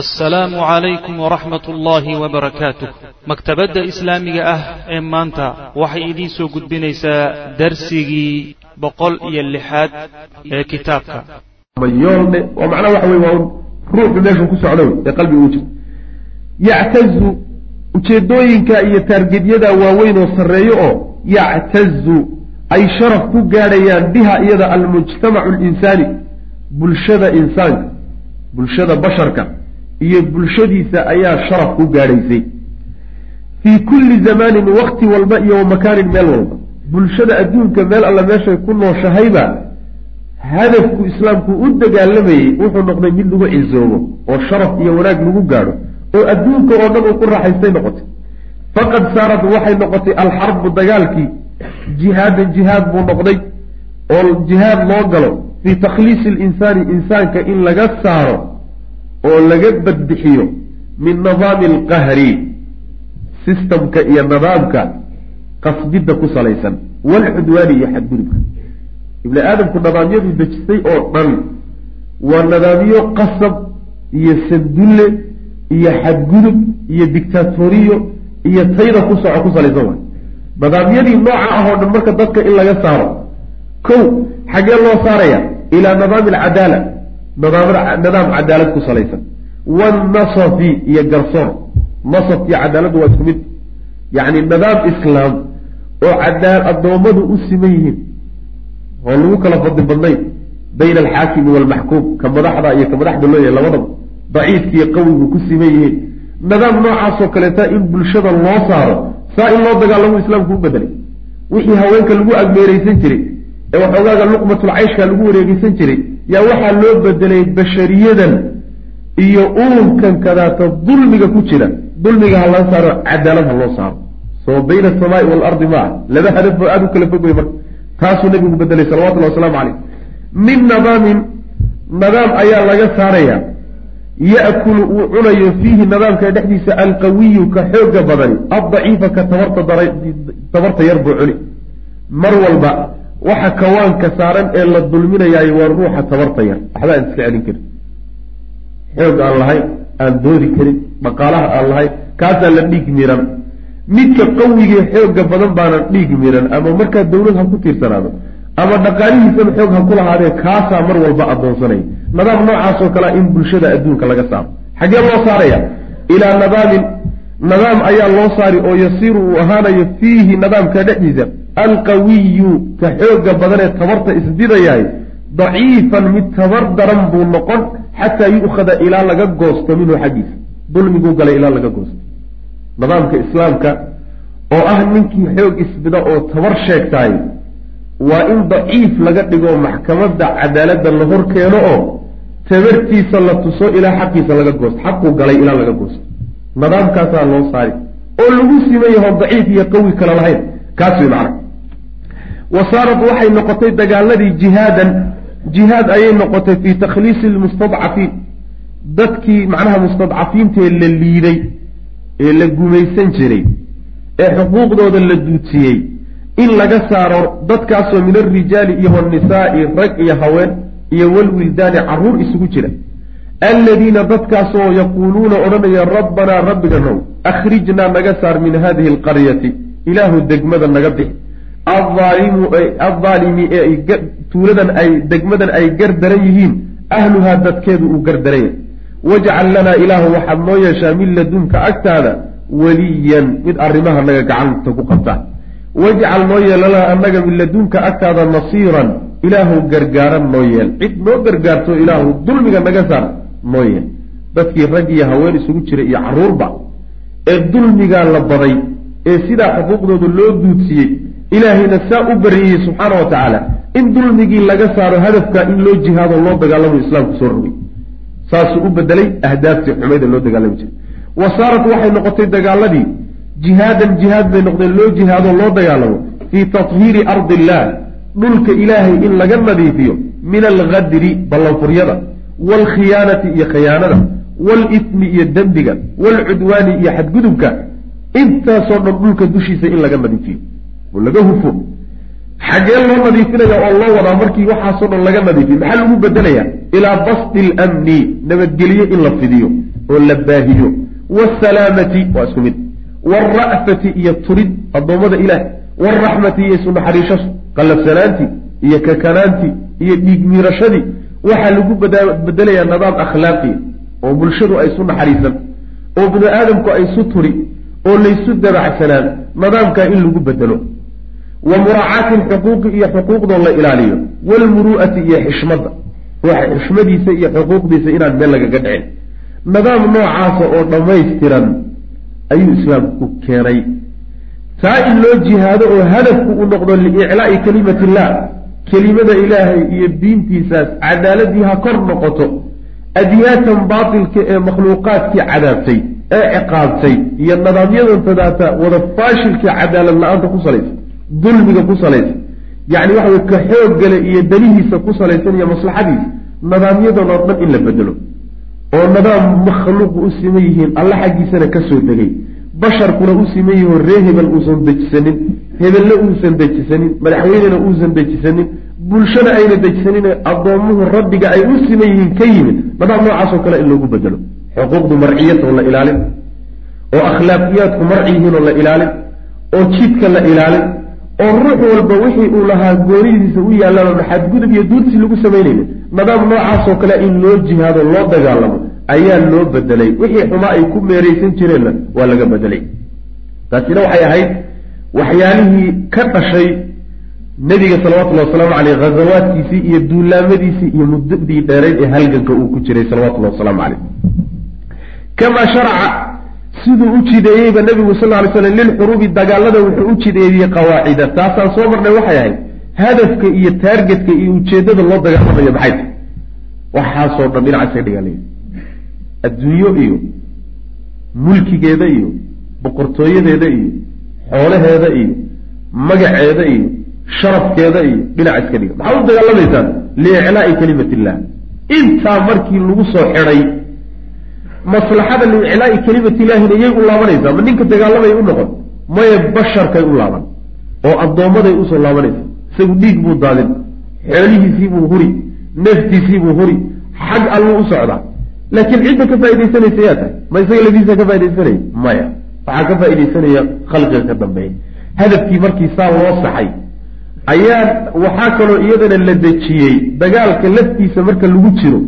assalaamu calaykum waraxmat ullaahi wabarakaatuh maktabadda islaamiga ah ee maanta waxay idiin soo gudbinaysaa darsigii boqol iyo lixaad ee kitaabka. Yoolne oo macnaha waxa wey waa ruuxu meeshuu ku socdo ee qalbiga u jirta yactazu ujeedooyinka iyo taargedyada waaweyn oo sarreeyo oo yactazu ay sharaf ku gaadhayaan biha iyada almujtamacu linsaani bulshada insaanka bulshada basharka iyo bulshadiisa ayaa sharaf ku gaadhaysay. Fii kulli zamaanin wakti walba iyo wa makaanin meel walba. Bulshada adduunka meel alle meeshay ku nooshahayba hadafku islaamku u dagaalamayey wuxuu noqday mid lagu cisoobo oo sharaf iyo wanaag lagu gaadho oo adduunka oo dhan uu ku raaxaystay noqotay. Faqad saarad waxay noqotay alxarbu dagaalkii jihaadan jihaad buu noqday oo jihaad loo galo fii takhliisi linsaani insaanka in laga saaro oo laga badbixiyo min nidaami alqahri sistamka iyo nidaamka qasbidda ku salaysan walcudwaani iyo xadgudubka. Ibni aadamku nidaamyadu dejistay oo dhan waa nidaamyo qasab iyo sandulle iyo xadgudub iyo dictatoriyo iyo tayda ku soco ku salaysan waay. Nidaamyadii nooca ah oo dhan marka dadka in laga saaro kow xaggee loo saaraya ilaa nidaami alcadaala nidaam cadaalad ku salaysan. Wanasafi iyo garsoor nasaf iyo cadaaladdu waa isku mid. Yacni nidaam islaam oo cadaa addoommadu u siman yihiin oo lagu kala fadli badnayn bayna alxaakimi waalmaxkuum ka madaxda iyo ka madaxda loo yahay labadaba daciifka iyo qawigu ku siman yihiin. Nidaam noocaasoo kaleeta in bulshada loo saaro saa in loo dagaalamo islaamku u bedelay wixii haweenka lagu agmeereysan jiray ee waxoogaaga luqmatul cayshka lagu wareegeysan jiray yaa waxaa loo bedelay bashariyadan iyo uurkan kadaata dulmiga ku jira. Dulmiga ha laga saaro cadaalad ha loo saaro. Soo bayna asamaai waalardi maa laba hadaf oo aada u kala fog wey marka taasuu nabigu bedelay salawatullahi wasalaamu caleyh min nadaamin nadaam ayaa laga saaraya ya'kulu uu cunayo fiihi nadaamka dhexdiisa alqawiyu ka xooga badani addaciifa ka tabarta tabarta yar buu cuni. Mar walba waxa kawaanka saaran ee la dulminayaay waa ruuxa tabarta yar waxba aan iska celin karin. Xoog aan lahayn aan doodi karin dhaqaalaha aan lahayn kaasaa la dhiig miran midka qawigee xooga badan baana dhiig miran ama markaa dawlad ha ku tiirsanaado ama dhaqaalihiisaba xoog ha ku lahaadee kaasaa mar walba addoonsanaya nidaam noocaasoo kalea in bulshada adduunka laga saaro. Xaggee loo saaraya ilaa nadaamin nidaam ayaa loo saari oo yasiiru uu ahaanayo fiihi nidaamka dhexdiisa. Alqawiyu ka xooga badanee tabarta isdidayahay daciifan mid tabar daran buu noqon xataa yu'khada ilaa laga goosto minhu xaggiisa. Dulmiguu galay ilaa laga goosto. Nidaamka islaamka oo ah ninkii xoog isbida oo tabar sheegtaay waa in daciif laga dhigo maxkamadda cadaaladda la hor keeno oo tabartiisa la tuso ilaa xaqiisa laga goosto. Xaquu galay ilaa laga goosto nidaamkaasaa loo saari. Oo lagu siman yaho daciif iyo qawi kale lahayn. Kaas way macna. Wa saarad waxay noqotay dagaaladii jihaadan. Jihaad ayay noqotay fii takhliisi lmustadcafiin dadkii macnaha mustadcafiintee la liiday ee la gumaysan jiray. Ee xuquuqdooda la duudsiyey in laga saaro dadkaasoo min alrijaali iyo wanisaai rag iyo haween iyo walwildaani carruur isugu jira alladiina dadkaasoo yaquuluuna odhanaya rabbanaa rabbiganow akhrijnaa naga saar min hadihi alqaryati ilaahu degmada naga bix aaalimi ee tuuladan ay degmadan ay gardaran yihiin ahluhaa dadkeedu uu gardaranya wajcal lanaa ilaahu waxaad noo yeeshaa min ladunka agtaada weliyan mid arrimaha naga gacanta ku qabta wajcal noo yeelalaa annaga min ladunka agtaada nasiiran ilaahu gargaaran noo yeel cid noo gargaarto ilaahu dulmiga naga saar noo yeel dadkii rag iyo haween isugu jira iyo carruurba ee dulmigaa la baday ee sidaa xuquuqdooda loo duudsiyey ilaahayna saa u bariyey subxaana wa tacaala in dulmigii laga saaro hadafka in loo jihaado loo dagaalamo islaamku soo rogay saasuu u bedelay ahdaaftii xumayda loo dagaalami jiray. Wa saarat waxay noqotay dagaaladii jihaadan jihaad bay noqdeen loo jihaado loo dagaalamo fii tathiiri ardi illaah dhulka ilaahay in laga nadiifiyo min algadri ballanfuryada waalkhiyaanati iyo khiyaanada waalifmi iyo dembiga waalcudwaani iyo xadgudubka intaasoo dhan dhulka dushiisa in laga nadiifiyo oo laga hufo xaggee loo nadiifinaya oo loo wadaa markii waxaasoo dhan laga nadiifiyo maxaa lagu bedelaya ilaa basti lamni nabadgelyo in la fidiyo oo la baahiyo waasalaamati waa isku mid waalra'fati iyo turid addoommada ilaah waalraxmati iyo isu qallafsanaantii iyo kakanaantii iyo dhiig miirashadii waxaa lagu bedelayaa nidaam akhlaaqiya oo bulshadu ay isu naxariisan oo bini aadamku ay isu turi oo laysu dabacsanaan nidaamkaa in lagu bedelo. Wa muraacaati lxuquuqi iyo xuquuqdoo la ilaaliyo. Waalmuru'ati iyo xishmadda. Waxa xishmadiisa iyo xuquuqdiisa inaan meel lagaga dhicin. Nidaam noocaasa oo dhammaystiran ayuu islaamku keenay. Taa in loo jihaado oo hadafku u noqdo liiclaa'i kalimati illah kelimada ilaahay iyo diintiisaas cadaaladii ha kor noqoto adyaatan baatilka ee makhluuqaadkii cadaabtay ee ciqaabtay iyo nidaamyadan tadaata wada faashilkii cadaalad la'aanta ku salaysan dulmiga ku salaysan yacni waxa wey ka xooggale iyo danihiisa ku salaysan iyo maslaxadiisa nidaamyadan oo dhan in la bedelo oo nidaam makhluuqu u siman yihiin alla xaggiisana ka soo degay basharkuna u siman yihioo ree hebel uusan dejisanin hebelle uusan dejisanin madaxweynena uusan dejisanin bulshada ayna dejisanin addoomuhu rabbiga ay u siman yihiin ka yimid. Nidaam noocaasoo kale in loogu bedelo. Xuquuqdu marciyata oo la ilaalin. Oo akhlaaqiyaadku marci yihiin oo la ilaalin. Oo jidka la ilaalin. Oo ruux walba wixii uu lahaa goonidiisa u yaallaan xadgudub iyo duudsi lagu samaynayna nidaam noocaasoo kale in loo jihaado loo dagaalamo ayaa loo bedelay. Wixii xumaa ay ku meeraysan jireenna waa laga bedelay. Taasina waxay ahayd waxyaalihii ka dhashay nebiga salawatullahi wasalaamu caleyh ghazawaadkiisii iyo duulaamadiisii iyo muddadii dheerayd ee halganka uu ku jiray salawatullahi wasalaamu caleyh kamaa sharaca siduu u jideeyeyba nebigu sal ly slam lilxuruubi dagaalada wuxuu u jideeyey qawaacida. Taasaan soo marnay waxay ahayd hadafka iyo taargetka iyo ujeeddada loo dagaalamayo maxay tahy waxaasoo dhan dhinacaas ka dhigaalay adduunyo iyo mulkigeeda iyo boqortooyadeeda iyo xoolaheeda iyo magaceeda iyo sharafkeeda iyo dhinaca iska dhiga. Maxaa u dagaalamaysaan? Liiclaa'i kalimat illah intaa markii lagu soo xidhay maslaxada liiclaa'i kalimat illahina iyay u laabanaysaa. Ma ninka dagaalamaya u noqon? Maya basharkay u laaban. Oo addoommaday u soo laabanaysa. Isagu dhiig buu daadin. Xoolihiisiibuu huri. Naftiisiibuu huri. Xag alluu u socdaa. Laakiin cidda ka faaidaysanaysa yaa tahay? Ma isaga ladiisa ka faa'idaysanaya maya waxaa ka faaidaysanaya khalqiga ka dambeeya hadafkii markii saa loo saxay ayaa waxaa kaloo iyadana la dejiyey dagaalka laftiisa marka lagu jiro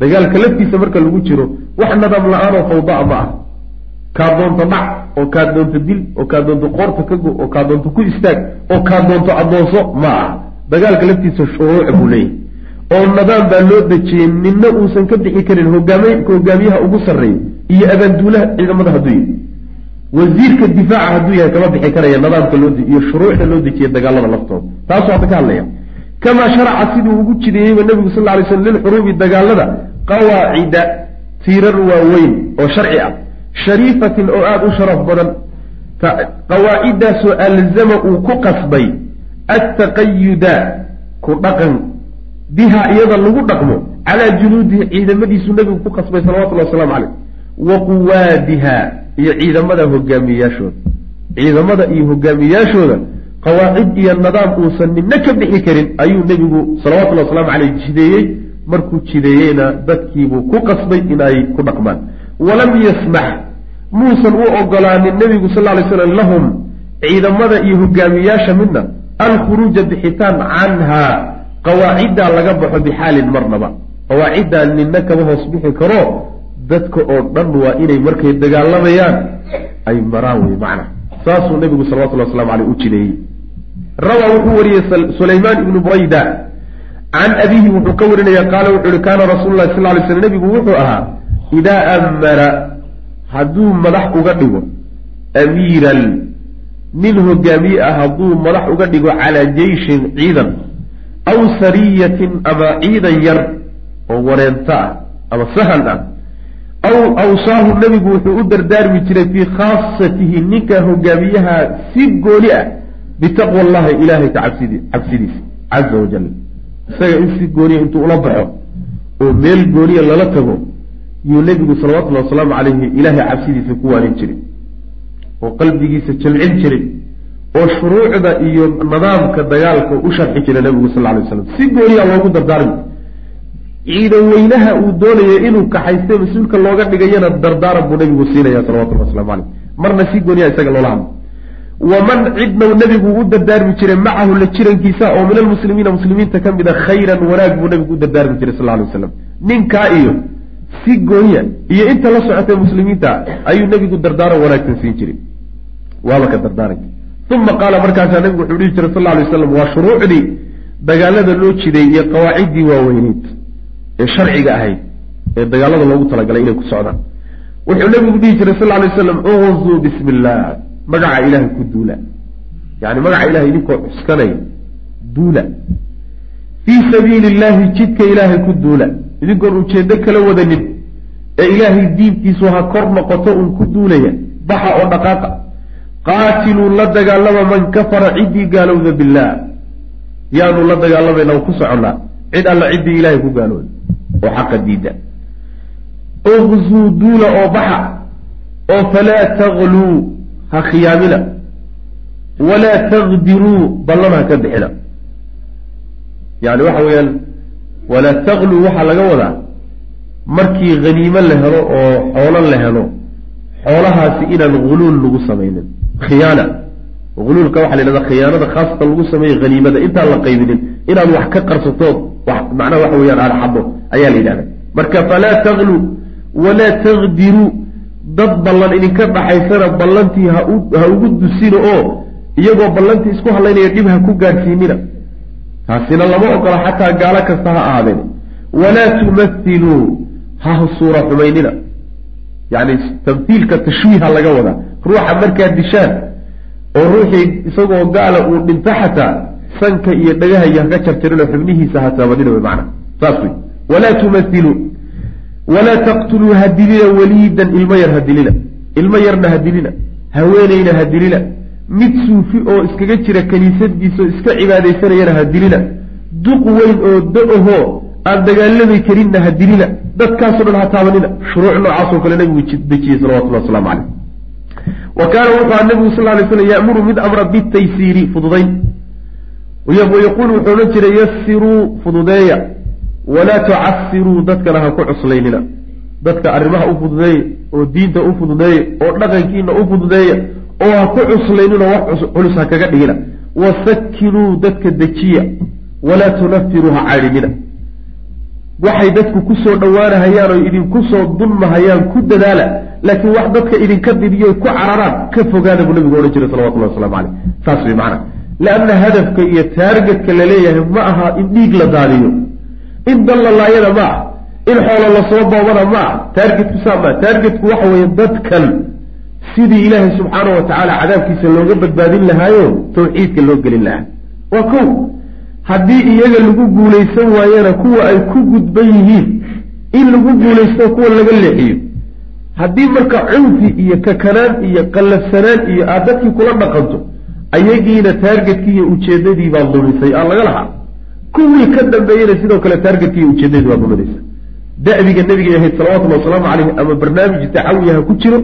dagaalka laftiisa marka lagu jiro wax nadam la'aanoo fawdaa ma ah. Kaa doonto dhac oo kaa doonto dil oo kaa doonto qoorta ka go oo kaa doonto ku istaag oo kaa doonto addoonso ma ah. Dagaalka laftiisa shuruuc buu leeyahy oo nadaam baa loo dejiyey ninna uusan ka bixi karin hogaam hogaamiyaha ugu sarreeya iyo abaanduulaha ciidamada hadduu yahay wasiirka difaaca hadduu yahay kama bixi karaya nidaamka loo iyo shuruucda loo dejiye dagaalada laftooda taasuu hadda ka hadlaya kamaa sharaca siduu ugu jideeyeyba nebigu sal ly slm lilxuruubi dagaalada qawaacida tiirar waaweyn oo sharci ah. Shariifatin oo aada u sharaf badan qawaaciddaasoo alzama uu ku qasbay attaqayuda ku dhaqan biha iyada lagu dhaqmo calaa junuudihi ciidamadiisuu nebigu ku qasbay salawatullahi wasalaamu caleyh wa quwaadiha iyo ciidamada hogaamiyeyaashooda ciidamada iyo hogaamiyeyaashooda qawaacid iyo nidaam uusan ninna ka bixi karin ayuu nebigu salawatullahi wasalaamu caleyh jideeyey. Markuu jideeyeyna dadkiibuu ku qasbay in ay ku dhaqmaan. Walam yasmax muusan u ogolaanin nebigu sal ly slam lahum ciidamada iyo hogaamiyeyaasha midna alkhuruuja bixitaan canha qawaaciddaa laga baxo bixaalin marnaba. Qawaaciddaa ninna kama hoos bixi karo dadka oo dhan waa inay markay dagaalamayaan ay maraan wey macna. Saasuu nebigu salawatullahi waslamu aleyh u jideeyey. Rawaa wuxuu wariyey sulaymaan ibnu burayda. Can abiihi wuxuu ka warinaya qaala wuxuu yihi kaana rasuulu lahi sal lay slam nebigu wuxuu ahaa idaa amara hadduu madax uga dhigo amiiran nin hogaamiye ah hadduu madax uga dhigo calaa jeyshin ciidan aw sariyatin ama ciidan yar oo wareento ah ama sahan ah aw awsaahu nebigu wuxuu u dardaarmi jiray fii khaasatihi ninka hogaamiyaha si gooni ah bitaqwa allahi ilaahay ka cabsid cabsidiisa caza wajal isaga in si gooniya intuu ula baxo oo meel gooniya lala tago yuu nebigu salawatullahi wasalaamu calayhi ilaahay cabsidiisa ku waanin jiray oo qalbigiisa jamcin jiray oo shuruucda iyo nidaamka dagaalka u sharxi jira nebigu sal lay slam si gooniya loogu dardaarmi ciidan weynaha uu doonayo inuu kaxayste mas'uulka looga dhigayana dardaaran buu nabigu siinaya salawatullah waslamu caleyh marna si gooniya isaga loola hadlo. Waman cidnow nebigu u dardaarmi jiray macahu la jirankiisa oo min almuslimiina muslimiinta ka mid a khayran wanaag buu nebigu u dardaarmi jiray sal ly waslam ninkaa iyo si goonya iyo inta la socotay muslimiinta ayuu nebigu dardaaran wanaagsan siin jiray. Waaba ka dardaaranka uma qaala markaasaa nebigu wuxuu dhihi jiray sal ly waslam waa shuruucdii dagaalada loo jiday iyo qawaaciddii waaweyneyd ee sharciga ahayd ee dagaalada loogu talagalay inay ku socdaan. Wuxuu nebigu dhihi jiray sal lay waslam uzuu bismi illah magaca ilaahay ku duula. Yani magaca ilahay idinkoo cuskanaya duula. Fii sabiili illahi jidka ilaahay ku duula. Idinkoon ujeedo kala wadanin ee ilaahay diinkiisu ha kor noqoto uun ku duulaya. Baxa oo dhaqaaqa. Qaatiluu la dagaalama man kafara ciddii gaalowda billaah yaanu la dagaalamayna ku soconnaa. Cid alla ciddii ilaahay ku gaalooda oo xaqa diida. uqzuu duula oo baxa oo falaa tagluu ha khiyaamina walaa taqdiruu ballan ha ka bixina yani waxa weeyaan walaa tagluu waxaa laga wadaa markii haniimo la helo oo xoolo la helo xoolahaasi inaan huluul lagu samaynin. khiyaana. huluulka waxa la yhahda khiyaanada khaasatan lagu sameeyey haniimada intaan la qaybinin inaad wax ka qarsatood macnaha waxa weyaan aada xado ayaa la yidhahda marka falaa tagluu walaa taqdiruu dad ballan idinka dhaxaysana ballantii ha ugu dusina oo iyagoo ballantii isku hadlaynaya dhib ha ku gaadhsiinina taasina lama ogola xataa gaalo kasta ha ahaadeen. Walaa tumathiluu ha suura xumaynina. Yani tamhiilka tashwiiha laga wadaa. Ruuxa markaad dishaan oo ruuxii isagoo gaala uu dhinto xataa sanka iyo dhagaha iyo haka jarjarinoo xubnihiisa ha taabanina wy macana saas wey walaa tumathiluu walaa taqtuluu ha dilina waliidan ilmo yar ha dilina ilmo yarna ha dilina haweeneyna ha dilina mid suufi oo iskaga jira kaniisadiisa iska cibaadaysanayana ha dilina duq weyn oo da'ahoo aan dagaalamay karinna ha dilina dadkaasoo dhan ha taabanina. Shuruuc noocaasoo kale nabigu dejiyey salawatullah waslamu caleyh wa kaana wuxuu aha nabigu sal lay slam ya'muru mid amra bitaysiiri fududayn wayaquulu wuxuu odhan jiray yasiruu fududeeya walaa tucasiruu dadkana ha ku cuslaynina. Dadka arrimaha u fududeeya oo diinta u fududeeya oo dhaqankiina u fududeeya oo ha ku cuslayninoo wax culus ha kaga dhigina. Wasakinuu dadka dejiya walaa tunafiruu ha caydhinina waxay dadku ku soo dhowaanahayaan oo idinku soo dulmahayaan ku dadaala. Laakiin wax dadka idinka didiyo ku cararaan ka fogaada buu nabigu odhan jiray salawatullahi waslamu caleyh saas way macana leanna hadafka iyo taargetka la leeyahay ma aha in dhiig la daadiyo in dallalaayada ma ah in xoolo la soo boobana ma ah taargetku saa maa taargetku waxa weeye dadkan sidii ilaahay subxaanau wa tacaala cadaabkiisa looga badbaadin lahaayo tawxiidka loo gelin lahaa waa kow haddii iyaga lagu guulaysan waayana kuwa ay ku gudban yihiin in lagu guulaysto kuwa laga leexiyo haddii marka cunfi iyo kakanaan iyo qallafsanaan iyo aad dadkii kula dhaqanto ayagiina taargetkii iyo ujeedadii baad lumisay aan laga lahaa. Kuwii ka dambeeyena sidoo kale taargetkii iyo ujeedadii baad luminaysa da'biga nebigay ahayd salawatullhi wasalaamu caleyh ama barnaamij tacawiya ha ku jiro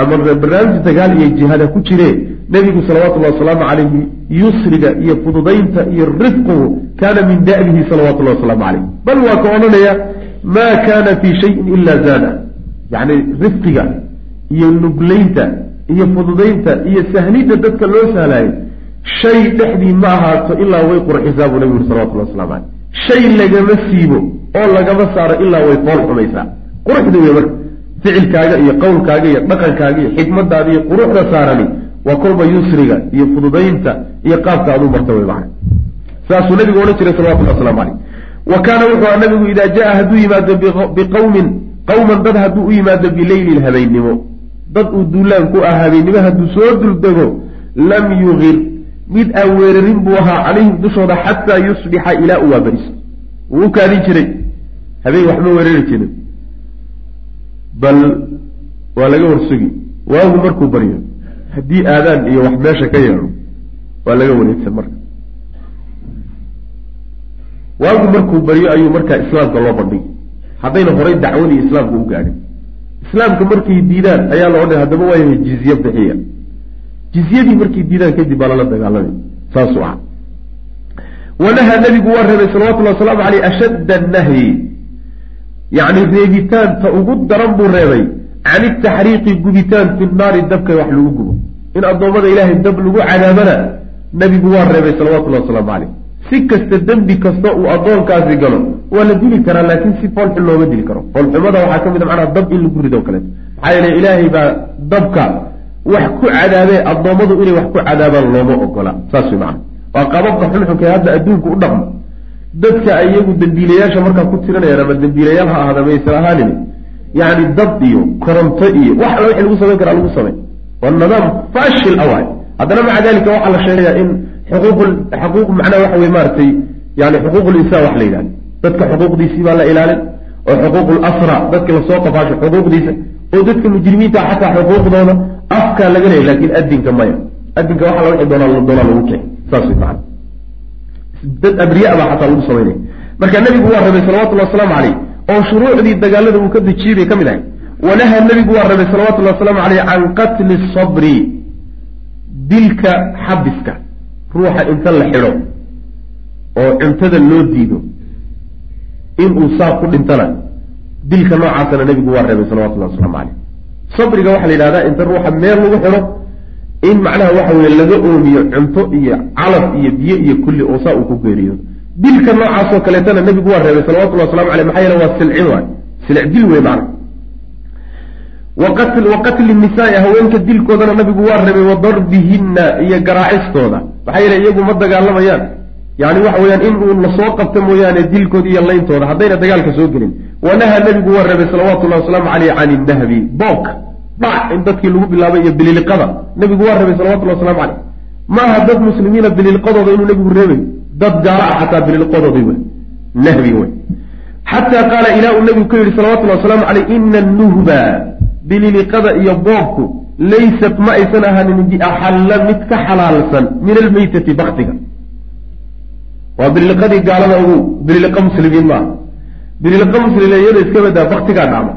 ama barnaamij dagaal iyo jihaad ha ku jiree nebigu salawatullahi wasalaamu calayhi yusriga iyo fududaynta iyo rifquhu kaana min da'bihi salawatullahi wasalaamu caleyh bal waa ka odhanaya maa kaana fii shayin ila zaada. Yacni rifqiga iyo nuglaynta iyo fududaynta iyo sahlidda dadka loo sahlaayay shay dhexdii ma ahaato ilaa way qurxisaa buu nebigu yuri salawatullahi waslamu caleyh shay lagama siibo oo lagama saaro ilaa way fool xumaysaa. Quruxda wey marka ficilkaaga iyo qowlkaaga iyo dhaqankaaga iyo xikmadaada iyo quruxda saarani waa kolba yusriga iyo fududaynta iyo qaabka aduu marta wey macana saasuu nabigu odhan jiray salawatullah waslamu caleyh wa kaana wuxuu nabigu idaa jaa hadduu yimaado biqawmin qawman dad hadduu u yimaado bileyli habeennimo dad uu duulaan ku ah habeennimo hadduu soo duldego lam yugir mid aan weerarin buu ahaa calayhim dushooda xataa yusbixa ilaa uu waabariso wuu u kaadin jiray. Habeen waxma weerari jirin bal waa laga warsugi waagu markuu baryo haddii aadaan iyo wax meesha ka yeedho waa laga wareegsan marka. Waagu markuu baryo ayuu markaa islaamka loo bandhigi. Haddayna horay dacwadii islaamka u gaadhin islaamka markay diidaan ayaa la odhanay haddaba waayahay jizye bixiya. Jizyadii markay diidaan kadib baa lala dagaalamay saasuu aha wanaha nabigu waa reebay salawatullahi wasalaamu caleyh ashadda annahyi yacni reebitaanta ugu daran buu reebay. Can itaxriiqi gubitaan fi naari dabka wax lagu gubo. In addoommada ilaahay dab lagu cadaabana nebigu waa reebay salawatullahi wasalaamu caleyh si kasta dembi kasta uu addoonkaasi galo waa la dili karaa laakiin si foolxun looma dili karo. Foolxumada waxaa ka mid a macnaha dab in lagu rido kaleeto maxaa yeele ilaahay baa dabka wax ku cadaabee addoommadu inay wax ku cadaabaan looma ogola. Saas way macana waa qababka xunxunka hadda adduunka u dhaqmo. Dadka iyagu dembiilayaasha markaa ku tiranayaan ama dembiilayaal ha ahaada maysan ahaanin. Yacni dab iyo koronto iyo wax alla wixii lagu samayn karaa lagu samay waa nidaam fashil awaay haddana maca dalika waxaa la sheegayaa in xuquuq macnaha waxa weye maaragtay yani xuquuq linsaan wax la yidhahdo dadka xuquuqdiisii baa la ilaalin oo xuquuq lasra dadka la soo qafaasho xuquuqdiisa oo dadka mujrimiinta xataa xuquuqdooda afkaa laga leeyay laakiin adinka maya. Adinka waxa la wixi doonaa lagu keen saas way dad abriya baa xataa lagu samaynaya marka nabigu waa rabay salawatullahi wasalaamu caleyh oo shuruucdii dagaalada uu ka dejiyey bay ka mid ahay. Wanaha nabigu waa rabay salawatullahi wasalaamu caleyh can qatli sabri dilka xabiska ruuxa inta la xidho oo cuntada loo diido inuu saa ku dhintana dilka noocaasana nebigu waa reebay salawatullahi waslamu caleyh sabriga waxaa la yidhahdaa inta ruuxa meel lagu xidho in macnaha waxa weye laga oomiyo cunto iyo calaf iyo biyo iyo kulli oo saa uu ku geeriyo. Dilka noocaasoo kaleetana nebigu waa reebay salawatullahi waslamu aleyh maxaa yeele waa silcin waay. Silic dil wey macna wa qatli nisaai haweenka dilkoodana nabigu waa reebay wa darbihinna iyo garaacistooda maxaa yeele iyagu ma dagaalamayaan yani waxa weyaan in uu la soo qabto mooyaane dilkooda iyo layntooda haddayna dagaalka soo gelin. Wanaha nabigu waa reebay salawatullahi wasalaamu caleyh can innahbi boobka dhac in dadkii lagu bilaabay iyo bililiqada nabigu waa reebay salawatullahi waslamu caleyh ma aha dad muslimiina bililiqadooda inuu nabigu reebay dad gaala ah xataa bililiqadooda w nahbi wey. Xataa qaala ilaa uu nabigu ka yihi salawatullahi wasalaamu caleyh ina nuhba bililiqada iyo boobku laysat ma aysan ahaanin biaxalla mid ka xalaalsan min almeytati baktiga. Waa bililiqadii gaalada ugu bililiqa muslimiin maaha bililiqa muslimiin iyada iska badaa baktigaa dhacma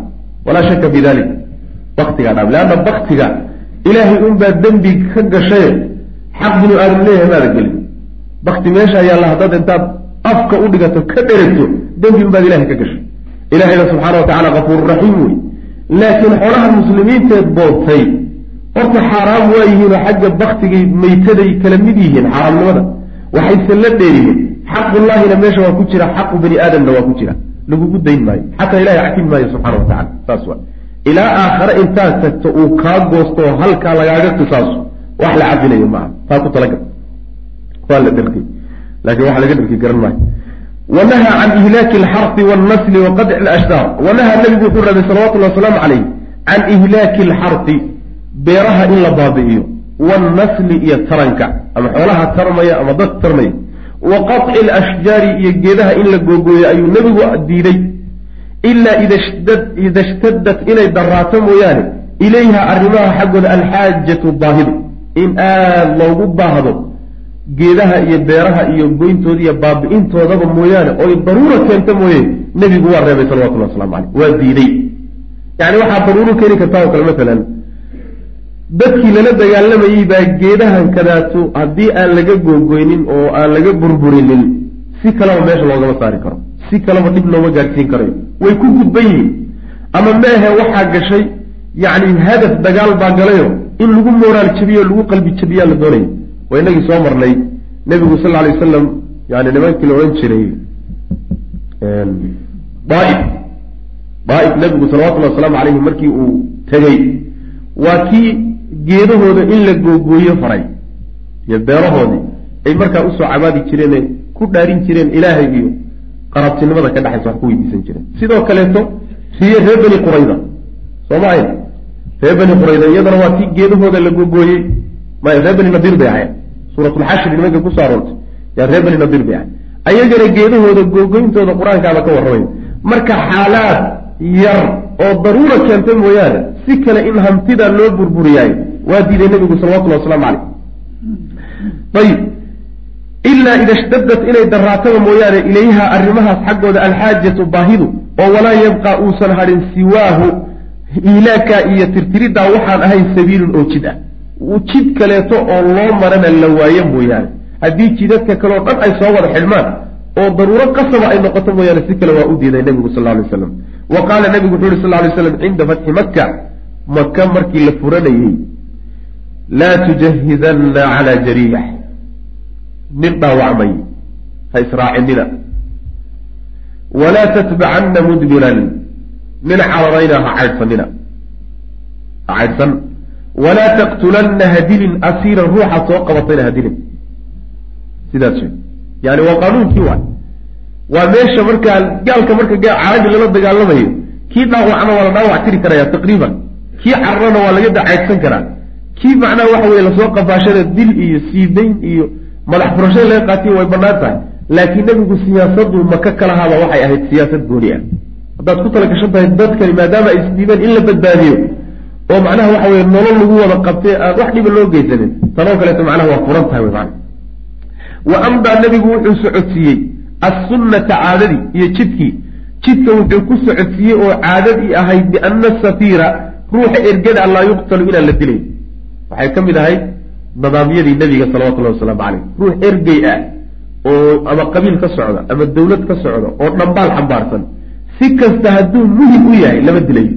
walaa shaka fi dalik baktigaa dhacma leanna baktiga ilaahay unbaa dembi ka gashaye xaq binu aadam leeyahay maada gelin. Bakti meeshaa yaalla haddaad intaad afka u dhigato ka dheregto dembi unbaad ilahay ka gashay. Ilahayna subxaana wa tacala kafuuru raxiim wey laakiin xoolaha muslimiinteed boobtay horta xaaraam waa yihiin oo xagga baktigay maytaday kala mid yihiin xaaraamnimada. Waxayse la dheeriyen xaqullaahina meesha waa ku jira xaqu bani aadamna waa ku jira. Lagugu dayn maayo. Xataa ilahay cafin maayo subxana wa tacala saas waa. Ilaa aakhare intaad tagto uu kaa goosto oo halkaa lagaaga qisaaso wax la cabinayo maaha. Taa ku talagal. Waa la dherkay laakiin waxa laga dherkay garan maayo wanahaa can ihlaaki alxarfi waalnasli wa qadci alashdaar wanahaa nabigu wuxuu rabay salawatullahi wasalaamu calayh can ihlaaki alxarfi beeraha in la baabi'iyo waalnasli iyo taranka ama xoolaha tarmaya ama dad tarmaya wa qaطci alashjaari iyo geedaha in la googooyo ayuu nebigu diiday ilaa ida ishtadat inay daraato mooyaane ilayha arrimaha xaggooda alxaajatu baahidu in aada loogu baahdo geedaha iyo beeraha iyo goyntooda iyo baabi'intoodaba mooyaane oy daruura keento mooye nebigu waa reebay salawatullah waslamu caleyh waa diiday. Yani waxaa daruuro keeni kartaa oo kale masalan dadkii lala dagaalamayey baa geedahan kadaato haddii aan laga googoynin oo aan laga burburinin si kaleba meesha loogama saari karo si kaleba dhib looma gaadhsiin karayo way ku gudban yihiin ama meehe waxaa gashay yacni hadaf dagaal baa galayo in lagu mooraal jabiyo lagu qalbi jabiyaa la doonaya waa inagii soo marnay nebigu sal alay wasalam yani nimankii la odhan jiray daaif daaif nebigu salawatullahi wasalaamu caleyhi markii uu tegey waa kii geedahooda in la googooyo faray iyo beerahoodii ay markaa u soo cabaadi jireene ku dhaarin jireen ilaahay iyo qarabtinimada ka dhexaysa wax ku weydiisan jireen. Sidoo kaleeto riye reer beni qurayda soo ma ayn reer beni qurayda iyadana waa kii geedahooda la googooyey. Maya reer beni nadiir bay ahayn suuratulxashri nimanka ku soo aroortay. Yaa reer beni nadiir bay ahayn ayagana geedahooda googoyntooda qur'aankaaba ka warramay marka xaalaad yar oo daruura keenta mooyaane si kale in hantida loo burburiyaayo waa diiday nebigu salawatullahi waslamu caleyh ayib ilaa ida shtadat inay daraataba mooyaane ilayha arrimahaas xaggooda alxaajatu baahidu oo walaa yabqa uusan hadhin siwaahu iilaaka iyo tirtiriddaa waxaan ahayn sabiilun oo jid ah jid kaleeto oo loo marana la waayo mooyaane. Haddii jidadka kaleoo dhan ay soo wada xidhmaan oo daruuro qasaba ay noqoto mooyaane si kale waa u diiday nebigu sal lla alay waslam wa qaala nabigu wuxu uhi sal lay slam cinda fatxi maka maka markii la furanayey laa tujahidanna calaa jariix nin dhaawacmay ha israacinina walaa tatbacanna mudbiran. Nin cararayna ha caydhsanina ha caydhsan walaa taqtulanna hadilin asiiran ruuxa soo qabatayna hadilin sidaas wey yani waa qaanuunkii waay waa meesha markaa gaalka marka carabi lala dagaalamayo kii dhaawacna waa la dhaawac tiri karaya taqriiban kii cararana waa laga dacaydsan karaa kii macnaha waxa weye la soo qafaashada dil iyo siidayn iyo madax furashada laga qaatiy way bannaan tahay laakiin nebigu siyaasadu maka kalahaaba waxay ahayd siyaasad gooni ah haddaad ku tala gashan tahay dadkani maadaama ay isdhiibeen in la badbaadiyo oo macnaha waxa weye nolol lagu wada qabtay aan wax dhiba loo geysanin tanoo kaleeto macnaha waa furan tahay wy mana wa amdaa nebigu wuxuu socodsiiyey assunnata caadadii iyo jidkii. Jidka wuxuu ku socodsiiyey oo caadadii ahayd biana safiira ruuxa ergada laa yuqtalu inaan la dilayn waxay ka mid ahayd nidaamyadii nebiga salawatullahi wasalaamu caleyh ruux ergey ah oo ama qabiil ka socda ama dawlad ka socda oo dhambaal xambaarsan. Si kasta hadduu muhiim u yahay lama dilayo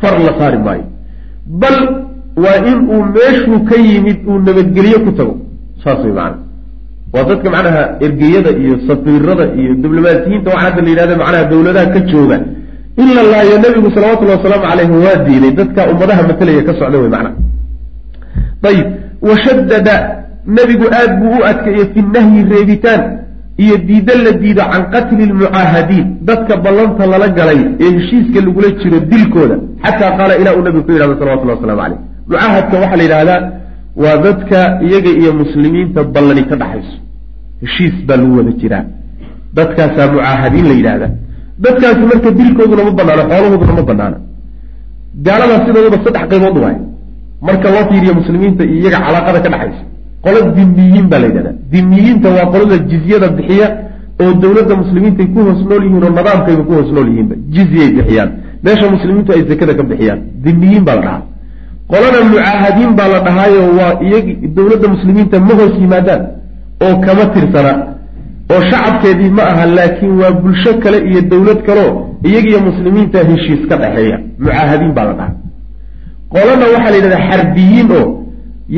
far la saari maayo bal waa in uu meeshuu ka yimid uu nabadgelyo ku tago. saas way macana waa dadka macnaha ergeyada iyo safiirada iyo diblomaasiyiinta waxaa hadda la yidhahda macnaha dawladaha ka jooga. in la laayo nebigu salawatullahi wasalaamu caleyhi waa diiday. dadka ummadaha matalaya ka socda wey macna. Ayib washaddada nebigu aad buu u adkeeyey fi nahyi reebitaan iyo diida la diido can qatli lmucaahadiin. Dadka ballanta lala galay ee heshiiska lagula jiro dilkooda. Xataa qaala ilaa uu nabigu ku yidhahdo salawatullah waslamu caleyh mucaahadka waxaa la yidhahdaa waa dadka iyaga iyo muslimiinta ballani ka dhaxayso. Heshiis baa lagu wada jiraa. Dadkaasaa mucaahadiin la yidhahdaa. Dadkaasi marka dilkooduna ma banaano xoolahooduna ma banaana gaaladaa sidoodaba saddex qaybood waay marka loo fiiriyo muslimiinta iyo iyaga calaaqada ka dhexaysa qola dimiyiin baa la yidhahdaa. Dimiyiinta waa qolada jizyada bixiya oo dowladda muslimiintaay ku hoos nool yihiin oo nidaamkayba ku hoos nool yihiinba jizyay bixiyaan. Meesha muslimiintu ay zakada ka bixiyaan. Dimiyiin baa la dhahaa. Qolana mucaahadiin baa la dhahaayo waa iyag dowladda muslimiinta ma hoos yimaadaan oo kama tirsana. Oo shacabkeedii ma aha laakiin waa bulsho kale iyo dowlad kaleo iyagiyo muslimiinta heshiis ka dhexeeya mucaahadiin baa la dhahaa. Qolana waxaa la yidhahdaa xarbiyiin oo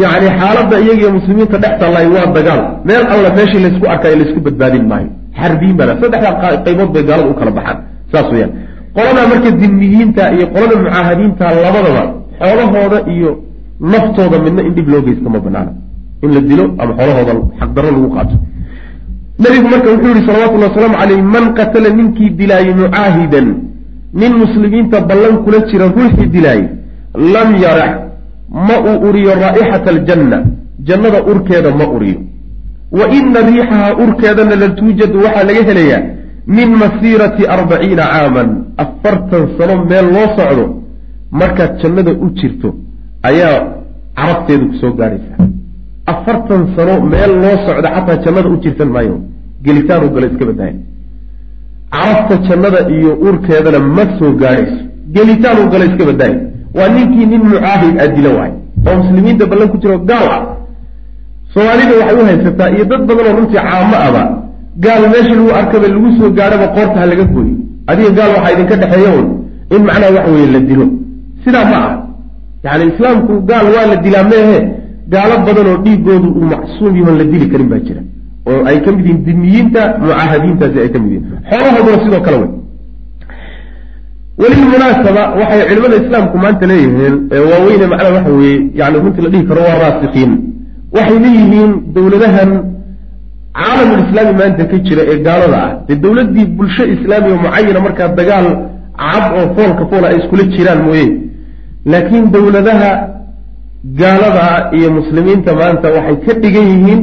yacni xaaladda iyagiyo muslimiinta dhex tallaay waa dagaal. Meel alla meeshii laysku arkayo laysku badbaadin maayo. Xarbiyiin baa saddexdaa qaybood bay gaalada u kala baxaan. Saas weyaan qolada marka dimiyiinta iyo qolada mucaahadiinta labadaba xoolahooda iyo naftooda midna in dhib loo geysta ma banaana. In la dilo ama xoolahooda xaqdarro lagu qaato. Nabigu marka wuxuu yihi salawatullhi wasalaamu caleyh man qatala ninkii dilaayey mucaahidan nin muslimiinta ballan kula jira ruuxii dilaayey lam yarax ma uu uriyo raa'ixata aljanna. Jannada urkeeda ma uriyo. Wa ina riixaha urkeedana la tuujadu waxaa laga helayaa min masiirati arbaciina caaman. Afartan sano meel loo socdo markaad jannada u jirto ayaa carabteedu ku soo gaadhaysaa afartan sano meel loo socdo xataa jannada u jirsan maayo. Gelitaanu gala iska badaayo carabta jannada iyo urkeedana ma soo gaadhayso gelitaanu gala iska badaayo waa ninkii nin mucaahid a dilo waay oo muslimiinta ballan ku jiro gaal ah. Soomaalida waxay u haysataa iyo dad badan oo runtii caamo aba gaal meesha lagu arkaba lagu soo gaadhaba qoorta ha laga gooyo adiga gaal waxaa idinka dhexeeya un in macnaha waxa weeye la dilo. Sidaa ma ah yacni islaamku gaal waa la dilaa meehe gaalo badan oo dhiigoodu uu macsuum yahoon la dili karin baa jira. Oo ay ka mid yihiin dimiyiinta mucaahadiintaasi ay ka mid yihiin. Xoolahooduna sidoo kale wey welilmunaasaba waxay culimada islaamku maanta leeyihiin waaweyne macnaha waxa weeye yani runtii la dhihi karo waa raasikiin waxay leeyihiin dowladahan caalamulislaami maanta ka jira ee gaalada ah. Dee dowladdii bulsho islaami oo mucayana markaa dagaal cad oo foolka foola ay iskula jiraan mooye. Laakiin dowladaha gaalada iyo muslimiinta maanta waxay ka dhigan yihiin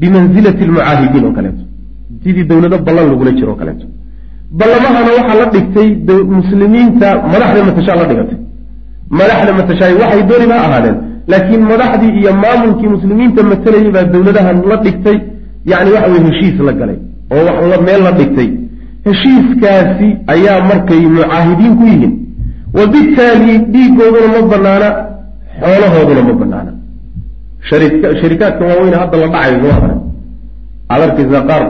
bimansilati almucaahidiin oo kaleeto. Sidii dowlado ballan lagula jiro o kaleeto ballamahana waxaa la dhigtay muslimiinta madaxda matashaa la dhigatay. Madaxda matashaay waxay dooniba ha ahaadeen laakiin madaxdii iyo maamulkii muslimiinta matalayay baa dowladahan la dhigtay yacni waxa weye heshiis la galay oo wax meel la dhigtay. Heshiiskaasi ayaa markay mucaahidiin ku yihiin. Wabittaali dhiigooduna ma banaana xoolahooduna ma banaana sharikaadka waaweyne hadda la dhacayo soo aray aad arkaysaa qaar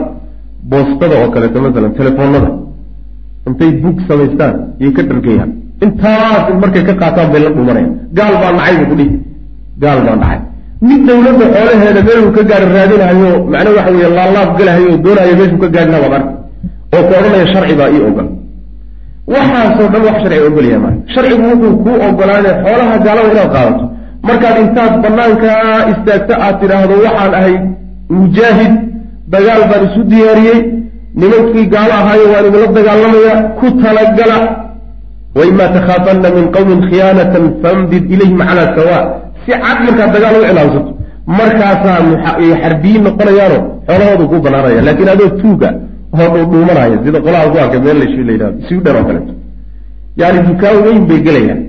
boostada oo kaleeto masalan telefoonada intay bug samaystaan iyay ka dhargayaan intaas markay ka qaataan bay la dhumanayaan gaal baa nacay bu kudhihi gaal baa nacay mid dawladda xoolaheeda meeluu ka gaari raadinahayo macna waxa weeye laalaab galahayo doonayo meeshuu ka gaarina waad arki oo ka odhanaya sharci baa ii ogol waxaasoo dhan wax sharci ogolyaha maa sharcigu wuxuu kuu ogolaanay xoolaha gaalada inaad qaadato. Markaad intaad banaankaa istaagto aad tidhaahdo waxaan ahay mujaahid dagaal baan isu diyaariyey nimankii gaalo ahaayo waan idinla dagaalamaya ku talagala. Waima takhaafanna min qowmin khiyaanatan fambid ilayhim calaa sawa. Si cad markaad dagaal u cilaamsato markaasaa xarbiyiin noqonayaano xoolahoodu ku banaanaya. Laakiin adoo tuuga oo dhuudhuumanaya sida qolaha ku arkay meel lash la yidhahdo swidhen oo kaleeto yani dukaan weyn bay gelayaan.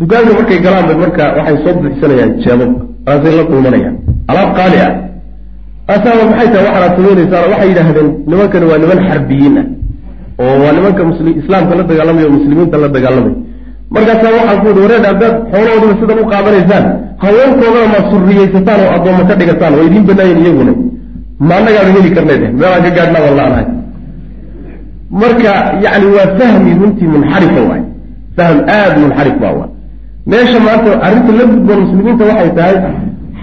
Dukaanka markay galaan bay marka waxay soo buuxsanayaan jeebab aasay la dhuumanayaan. Alaab qaali ah asaaba maxay tahay waxaanaad samaynaysaan waxay yidhaahdeen nimankani waa niman xarbiyiin ah oo waa nimanka islaamka la dagaalamaya o muslimiinta la dagaalamaya markaasaa waxaan ku yihi wareer haddaad xoolahoodaba sidan u qaadanaysaan haweenkoodana ma surriyaysataan oo addoomma ka dhigataan waa idiin banaayen iyaguna ma annagaaba heli karnay deh meelaan ka gaadhnaa waan la-anahay marka yacni waa fahmi runtii munxarifa waay fahm aada munxarif baa waa meesha maanta arrinta la gudboon muslimiinta waxay tahay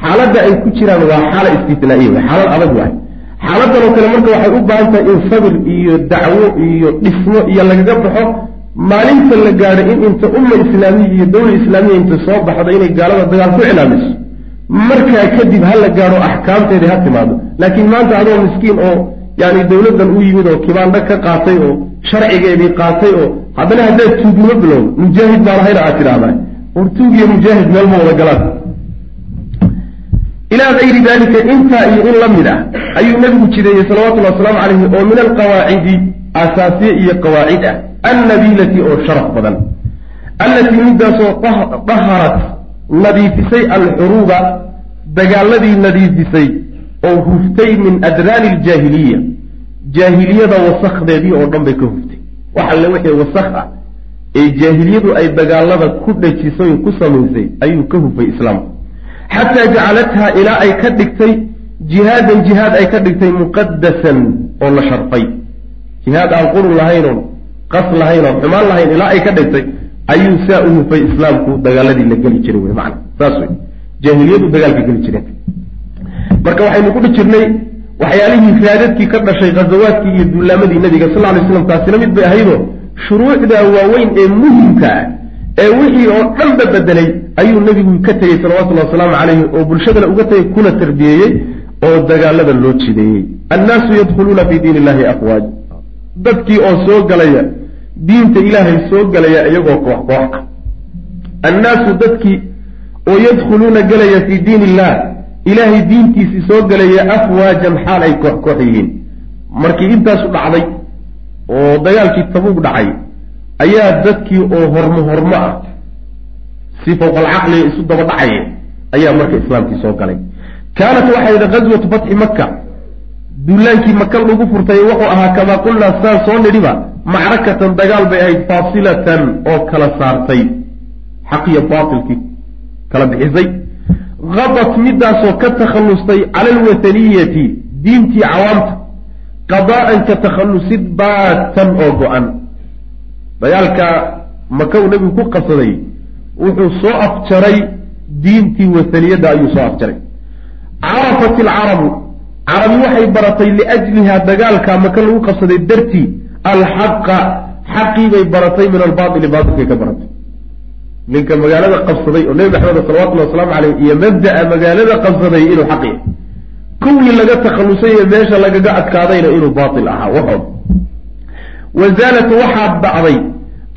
xaaladda ay ku jiraan waa xaala istisnaa'iya way xaalad adag waay xaaladan oo kale marka waxay u baahan tahay in sabir iyo dacwo iyo dhismo iyo lagaga baxo maalinta la gaadho in inta umma islaamiya iyo dawla islaamiya inta soo baxdo inay gaalada dagaal ku cilaamiso markaa kadib ha la gaadho axkaamteedii ha timaado. Laakiin maanta adoo miskiin oo yani dawladdan u yimid oo kibaandho ka qaatay oo sharcigeedii qaatay oo haddana haddaad tuugnimo bilowdo mujaahid baan ahayna aad tidhahdaa war tuug iyo mujaahid meel ma wada galaan ilaa gayri dalika intaa iyo in la mid ah ayuu nabigu jideeyey salawatullhi wasalaamu calayhi oo min alqawaacidi asaasiye iyo qawaacid ah annabiilati oo sharaf badan allatii midaasoo daharat nadiifisay alxuruuba dagaaladii nadiifisay oo huftay min adraani aljaahiliya jaahiliyada wasakdeedii oo dhan bay ka huftay wax alle wixii wasak ah ee jaahiliyadu ay dagaalada ku dhajisay ku samaysay ayuu ka hufay islaamku xataa jacalathaa ilaa ay ka dhigtay jihaadan jihaad ay ka dhigtay muqadasan oo la sharfay jihaad aan qurun lahaynoo qas lahaynoo xumaan lahayn ilaa ay ka dhigtay ayuu saa u hufay islaamku dagaaladii la geli jiray wey macana saas wey jaahiliyadu dagaalka geli jireen marka waxaynu ku dhi jirnay waxyaalihii raadadkii ka dhashay ghazawaadkii iyo duulaamadii nabiga sal lay slam taasina mid bay ahaydoo shuruucda waaweyn ee muhimka ah ee wixii oo dhanba bedelay ayuu nebigu ka tegey salawatullhi wasalaamu calayhi oo bulshadana uga tegey kuna tarbiyeeyey oo dagaalada loo jideeyey. Annaasu yadkhuluuna fii diin illahi afwaaj. Dadkii oo soo galaya diinta ilaahay soo galaya iyagoo koox koox ah. Annaasu dadkii oo yadkhuluuna gelaya fii diin illah ilaahay diintiisii soo gelaya afwaajan xaal ay koox koox yihiin. Markii intaasu dhacday oo dagaalkii tabuug dhacay ayaa dadkii oo hormo hormo ah si fowqalcaqliga isu daba dhacaya ayaa marka islaamkii soo galay. Kaanat waxay yidhi ghaswatu fatxi maka duulaankii maka lagu furtay wuxuu ahaa kamaa qulnaa saan soo nidhiba macrakatan dagaal bay ahayd faasilatan oo kala saartay. Xaqiyo baatilkii kala bixisay. Hadat midaasoo ka takhallustay cala alwataniyati diintii cawaamta. Qadaa'an ka takhallusid baatan oo go-an dagaalka uu nebigu ku qabsaday wuxuu soo afjaray diintii wataniyadda ayuu soo afjaray. Carafat ilcarabu carabi waxay baratay liajliha dagaalka maka lagu qabsaday dartii alxaqa xaqii bay baratay min albaaili baailkay ka baratay. Ninka magaalada qabsaday oo nebi maxamed salawatullhi wasalaamu caleyh iyo mabda'a magaalada qabsaday inuu xaqi. Kuwii laga takhallusay ee meesha lagaga adkaadayna inuu baatil ahaa waxood wazaalat waxaa dhacday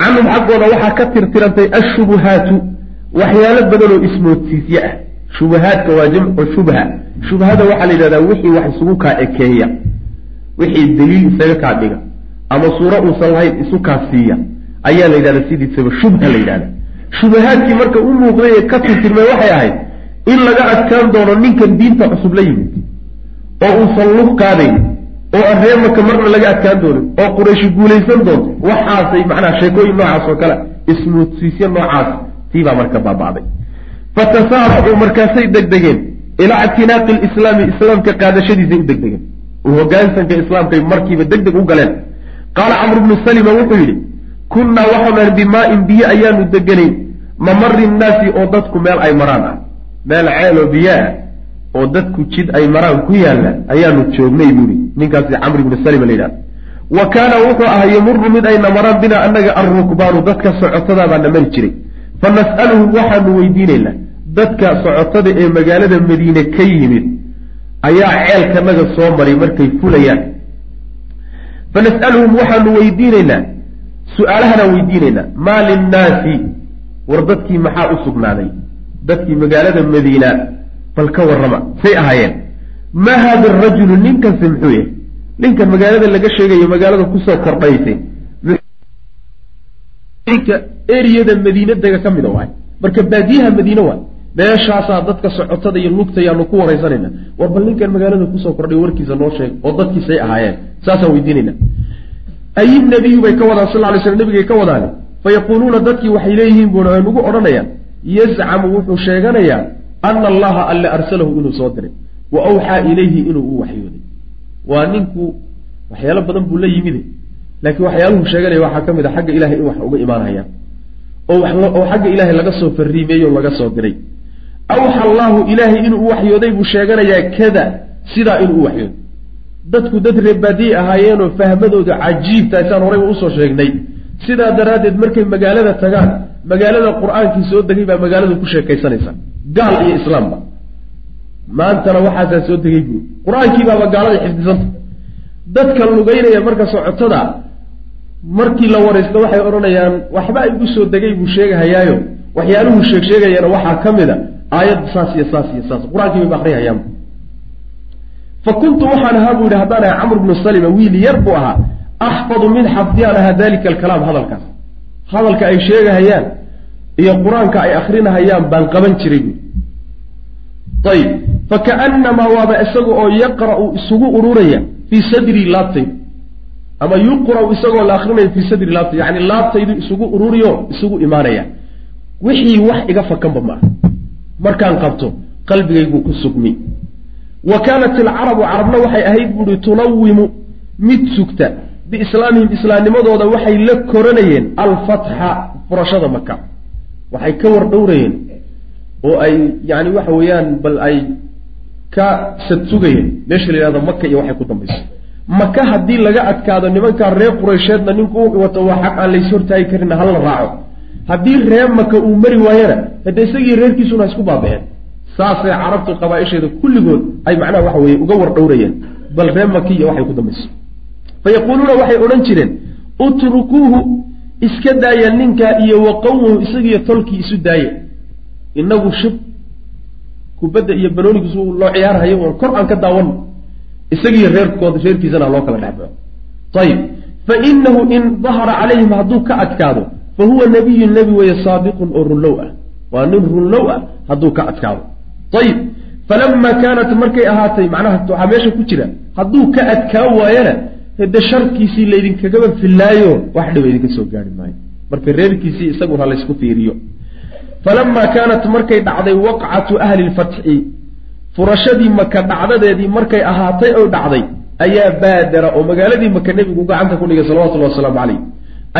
canhum xaggooda waxaa ka tirtirantay ashubuhaatu waxyaalo badan oo ismoodsiisye ah. Shubahaadka waa jamcu shubha. Shubhada waxaa la yidhahdaa wixii wax isugu kaa ekeeya. Wixii daliil isaga kaa dhiga. Ama suuro uusan lahayn isu kaa siiya. Ayaa la yidhahdaa sidiisaba shubha la yidhahda shubahaadkii marka u muuqday ee ka tirtirmay waxay ahayd in laga adkaan doono ninkan diinta cusub la yimid oo uusan lug qaadayn oo areemaka marna laga adkaan doonin oo qurayshi guulaysan doonto waxaasay macnaha sheekooyin noocaas oo kale ismoodsiisya noocaas tiibaa marka baaba'day. Fatasaaracuu markaasay degdegeen ilaa ictinaaqi lislaami islaamka qaadashadiisay u degdegeen. Hogaansanka islaamkay markiiba deg deg u galeen. Qaala camru bnu salima wuxuu yidhi kunnaa waxaanu bimaa-in biyo ayaanu deganayn mamari nnaasi oo dadku meel ay maraan ah. Meel ceeloo biyo ah oo dadku jid ay maraan ku yaalla ayaanu joognay buuhi ninkaasi camr bnu salima la yidhahda wa kaana wuxuu ahaa yamuru mid ayna maraan binaa annaga alrukbaanu dadka socotadaabaa na mari jiray. Fa nas'aluhum waxaanu weydiinaynaa dadka socotada ee magaalada madiine ka yimid ayaa ceelkanaga soo maray markay fulayaan. Fa nas'aluhum waxaanu weydiinaynaa su'aalahanaan weydiinaynaa maa linnaasi war dadkii maxaa u sugnaaday? Dadkii magaalada madiina bal ka warrama say ahaayeen. Maa haada arajulu ninkanse muxuu yahay? Ninkan magaalada laga sheegayo magaalada ku soo kordhaysay. Eriyada madiine dega ka mida waay. Marka baadiyaha madiine waay. Meeshaasaa dadka socotada iyo lugtayaanu ku waraysanayna. War bal ninkan magaalada ku soo kordhay warkiisa noo sheeg oo dadkiisay ahaayeen. Saasaan weydiinayna. Ay nabiyu bay ka wadaan sal lay slam nabigay ka wadaane fa yaquuluuna dadkii waxay leeyihiin buuna ay nagu odhanayaan yazcamu wuxuu sheeganayaa ana allaha alle arsalahu inuu soo diray wa awxaa ilayhi inuu u waxyooday waa ninku waxyaalo badan buu la yimide laakiin waxyaaluhu sheeganaya waxaa ka mid a xagga ilahay in wax uga imaanayaan oo xagga ilaahay laga soo fariimeeyo o laga soo diray awxa allaahu ilaahay inuu u waxyooday buu sheeganayaa kada sidaa inuu u waxyooday dadku dad reebaadiye ahaayeenoo fahmadooda cajiibtahay saan horeyba u soo sheegnay sidaa daraaddeed markay magaalada tagaan magaalada qur'aankii soo degay baa magaaladu ku sheekaysanaysa. Gaal iyo islaamba maantana waxaasaa soo degay buuri qur'aankii baaba gaalada xifdisanta dadka lugeynaya marka socotada markii la waraysto waxay odhanayaan waxba igu soo degay buu sheegahayaayo. Waxyaaluhu sheeg sheegayana waxaa ka mid a aayad saas iyo saas iyo saas. Qur'aankii bayba akriyahayaan fa kuntu waxaan ahaa buu yidhi haddaan ahay camr bnu salima wiil yar buu ahaa axfadu min xafdiyaan ahaa dalika alkalaam hadalkaas hadalka ay sheegahayaan iyo qur'aanka ay akrinahayaan baan qaban jiray buui ayib fakaannamaa waaba isaga oo yaqra'u isugu ururaya fii sadrii laabtayda ama yuqra'u isagoo la akrinayo fii sadri laabtayda yani laabtaydu isugu ururiyo isugu imaanaya wixii wax iga fakanba maaha markaan qabto qalbigayguu ku sugmi wa kaanat alcarabu carabna waxay ahayd buuhi tunawimu mid sugta biislaamihim islaamnimadooda waxay la koranayeen alfatxa furashada maka waxay ka war dhowrayeen oo ay yani waxa weeyaan bal ay ka sadsugayeen. Meesha la yihahdo maka iyo waxay ku dambayso maka haddii laga adkaado nimankaa reer qureysheedna ninku u wato waa xaq aan lays hortaagi karinna hala raaco. Haddii reer maka uu mari waayana hadde isagii reerkiisuna isku baaba'een. Saasay carabtu qabaa-isheeda kulligood ay macnaha waxa weye uga war dhowrayeen bal reer maki iyo waxay ku dambayso fa yaquuluuna waxay odhan jireen utrukuuhu iska daaya ninkaa iyo wa qawmuhu isagiiyo tolkii isu daaya inagu shib kubadda iyo banoonigiisu loo ciyaarhayo oon kor aan ka daawano isagiiyo reerkooda reerkiisana loo kala dhexbaxo ayib fa inahu in dahara calayhim hadduu ka adkaado fa huwa nabiyun nebi weeye saabiqun oo runlow ah. Waa nin runlow ah hadduu ka adkaado. Ayib falama kaanat markay ahaatay macnaha waxaa meesha ku jira hadduu ka adkaa waayana hade sharkiisii laydinkagaba fillaayo wax dhiba idinka soo gaari maayo. Marka reerkiisii isaguna laysku fiiriyo. Falamaa kaanat markay dhacday waqcatu ahli lfatxi furashadii maka dhacdadeedii markay ahaatay oo dhacday ayaa baadara oo magaaladii maka nebigu gacanta ku dhigay salawatullahi wasalaamu calayh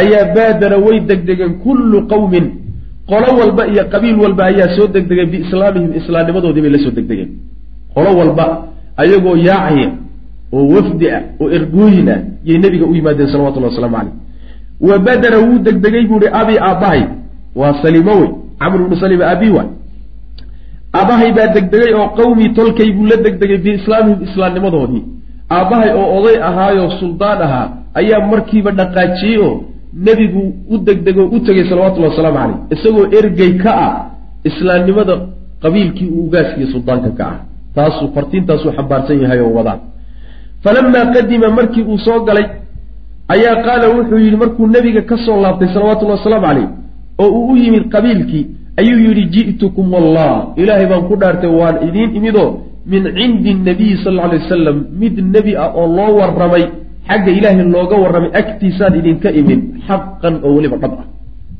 ayaa baadara way degdegeen kullu qowmin qolo walba iyo qabiil walba ayaa soo degdegeen biislaamihim islaamnimadoodii bay la soo degdegeen. Qolo walba ayagoo yaacaya oo wafdi ah oo ergooyin ah yay nebiga u yimaadeen salawatullahi waslamu calayh. Wa badara wuu degdegay buu ihi abi aabbahay. Waa salimo wey camr bnu salima abi waay aabbahay baa degdegay oo qowmii tolkay buu la degdegay biislaamihim islaamnimadoodii. Aabbahay oo oday ahaayoo suldaan ahaa ayaa markiiba dhaqaajiyey oo nebigu u degdegoo u tegay salawatullahi wasalaamu caleyh isagoo ergey ka ah islaamnimada qabiilkii uu ugaaskiiyo suldaanka ka ah. Taasuu fartiintaasuu xambaarsan yahay oo wadaa falamaa qadima markii uu soo galay ayaa qaala wuxuu yidhi markuu nebiga ka soo laabtay salawatullahi wasalaamu caleyh oo uu u yimid qabiilkii ayuu yidhi ji'tukum wallah ilaahay baan ku dhaartay waan idiin imidoo min cindi nabiyi sal lla alay wasalam mid nebi ah oo loo warramay xagga ilaahay looga warramay agtiisaan idinka imid xaqan oo weliba dhab ah.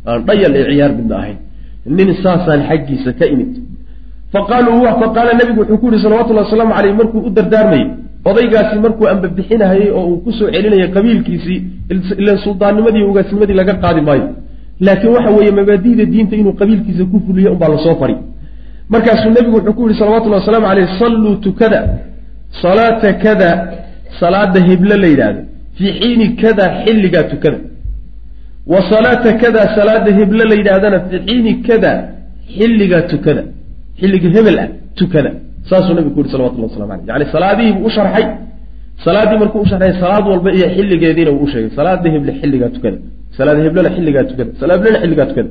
Aan dhayal ee ciyaar midna ahayn. Nin saasaan xaggiisa ka imid faqaala nebigu wuxuu ku yihi salawatullahi wasalaamu caleyh markuu u dardaarmayey odaygaasi markuu ambabixinahayey oo uu ku soo celinayay qabiilkiisii ilan suldaannimadii ugaasnimadii laga qaadi maayo. Laakiin waxa weeye mabaadi'da diinta inuu qabiilkiisa ku fuliyo unbaa la soo fari markaasuu nebigu wuxuu ku yihi salawatullahi wasalaamu caleyh salluu tukada salaata kada salaada heblo la yidhaahdo. Fii xiini kada xilligaa tukada. Wa salaata kada salaada heblo la yidhaahdana fii xiini kada xilligaa tukada xilliga hebel ah tukada. Saasuu nabigu ku yihi salawatullah waslamu aleyh yani salaadihii buu u sharxay. Salaaddii markuu u sharxay salaad walba iyo xilligeediina uu u sheegay. Salaada heble xilligaa tukada. Salaada heblena xilligaa tukada. Salaad xilligaa tukada.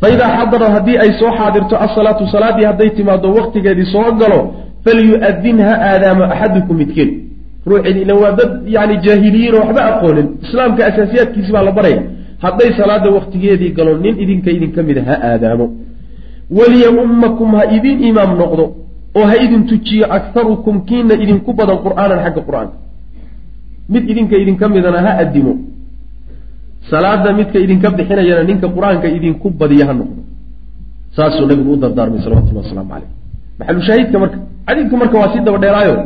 Fa idaa xadara haddii ay soo xaadirto asalaatu salaaddii hadday timaado waktigeedii soo galo falyu'adin ha aadaamo axadukum midkiin. Ruuxin ila waa dad yani jaahiliyiin oo waxba aqoonin. Islaamka asaasiyaadkiisi baa la baraya. Hadday salaada waktigeedii galo nin idinka idinka mida ha aadaamo waliya ummakum ha idin imaam noqdo oo ha idin tujiyo akharukum kiina idinku badan qur'aanan xagga qur'aanka. Mid idinka idinka midana ha addimo. Salaada midka idinka bixinayana ninka qur'aanka idinku badiya ha noqdo. Saasuu nabigu u dardaarmay salawatullah wasalaamu caleyh maxalushaahidka marka xadiidku marka waa sii daba dheeraayo.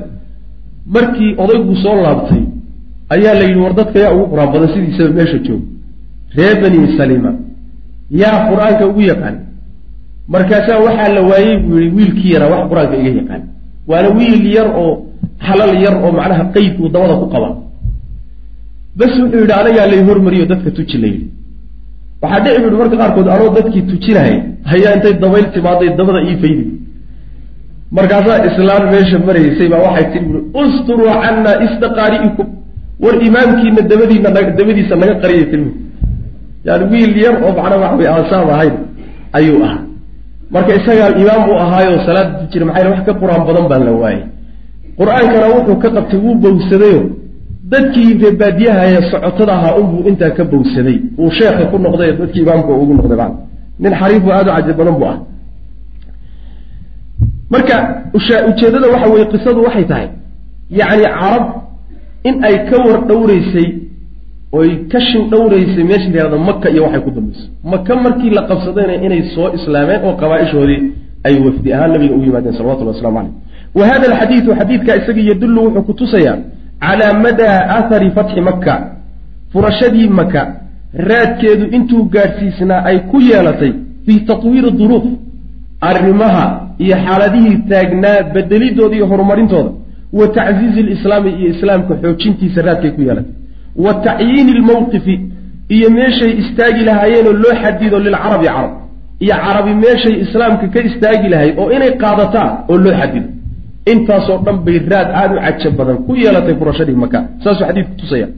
Markii odaygu soo laabtay ayaa la yidhi war dadka yaa ugu qur'aan badan sidiisaba meesha jooga reer bani salima yaa qur'aanka ugu yaqaan markaasaa waxaa la waayey buu yihi wiilkii yaraa wax qur'aanka iga yaqaan. Waana wiil yar oo halal yar oo macnaha qeyd uu dabada ku qaba bas wuxuu yidhi anagaa lay hormariyo dadka tuji la yidhi waxaa dhici buhi marka qaarkood anoo dadkii tujinahay hayaa intay dabayl timaaday dabada ii faydi. Markaasaa islaan meesha maraysay baa waxay tii buui usturuu cannaa istaqaari'ikum. War imaamkiina dabadiina dabadiisa naga qariyay tii yani wiil yar oo macnaa waxa wey aansaab ahayn ayuu ahaa marka isagaa imaam u ahaayo salaada tujira maxaa wax ka qur'aan badan baa la waayey qur'aankana wuxuu ka qabtay wuu bowsadayo dadkii reebaadiyaha ee socotada ahaa unbuu intaa ka bowsaday. Uu sheekha ku noqday dadkii imaamka ugu noqday baa nin xariifu aada u cajab badan buu ah. Marka ujeeddada waxa weye qisadu waxay tahay. Yacni carab in ay ka war dhowreysay oy ka shin dhowreysay meesha la yihahdo maka iyo waxay ku dambayso. Maka markii la qabsadayna inay soo islaameen oo qabaa-ishoodii ay wafdi ahaan nabiga ugu yimaadeen salawatullah waslamu caleyh wa hada alxadiidu xadiidka isaga yadullu wuxuu ku tusayaa calaa madaa athari fatxi maka furashadii maka raadkeedu intuu gaadhsiisnaa ay ku yeelatay fii tatwiiri duruuf arrimaha iyo xaaladihii taagnaa bedelidooda iyo horumarintooda wa tacziizi lislaami iyo islaamka xoojintiisa raadkay ku yeelatay wa tacyiini lmowqifi iyo meeshay istaagi lahaayeenoo loo xadido lilcarabi carab iyo carabi meeshay islaamka ka istaagi lahayd oo inay qaadataan oo loo xadido intaasoo dhan bay raad aada u caja badan ku yeelatay furashadii maka saasuu xadiidku tusaya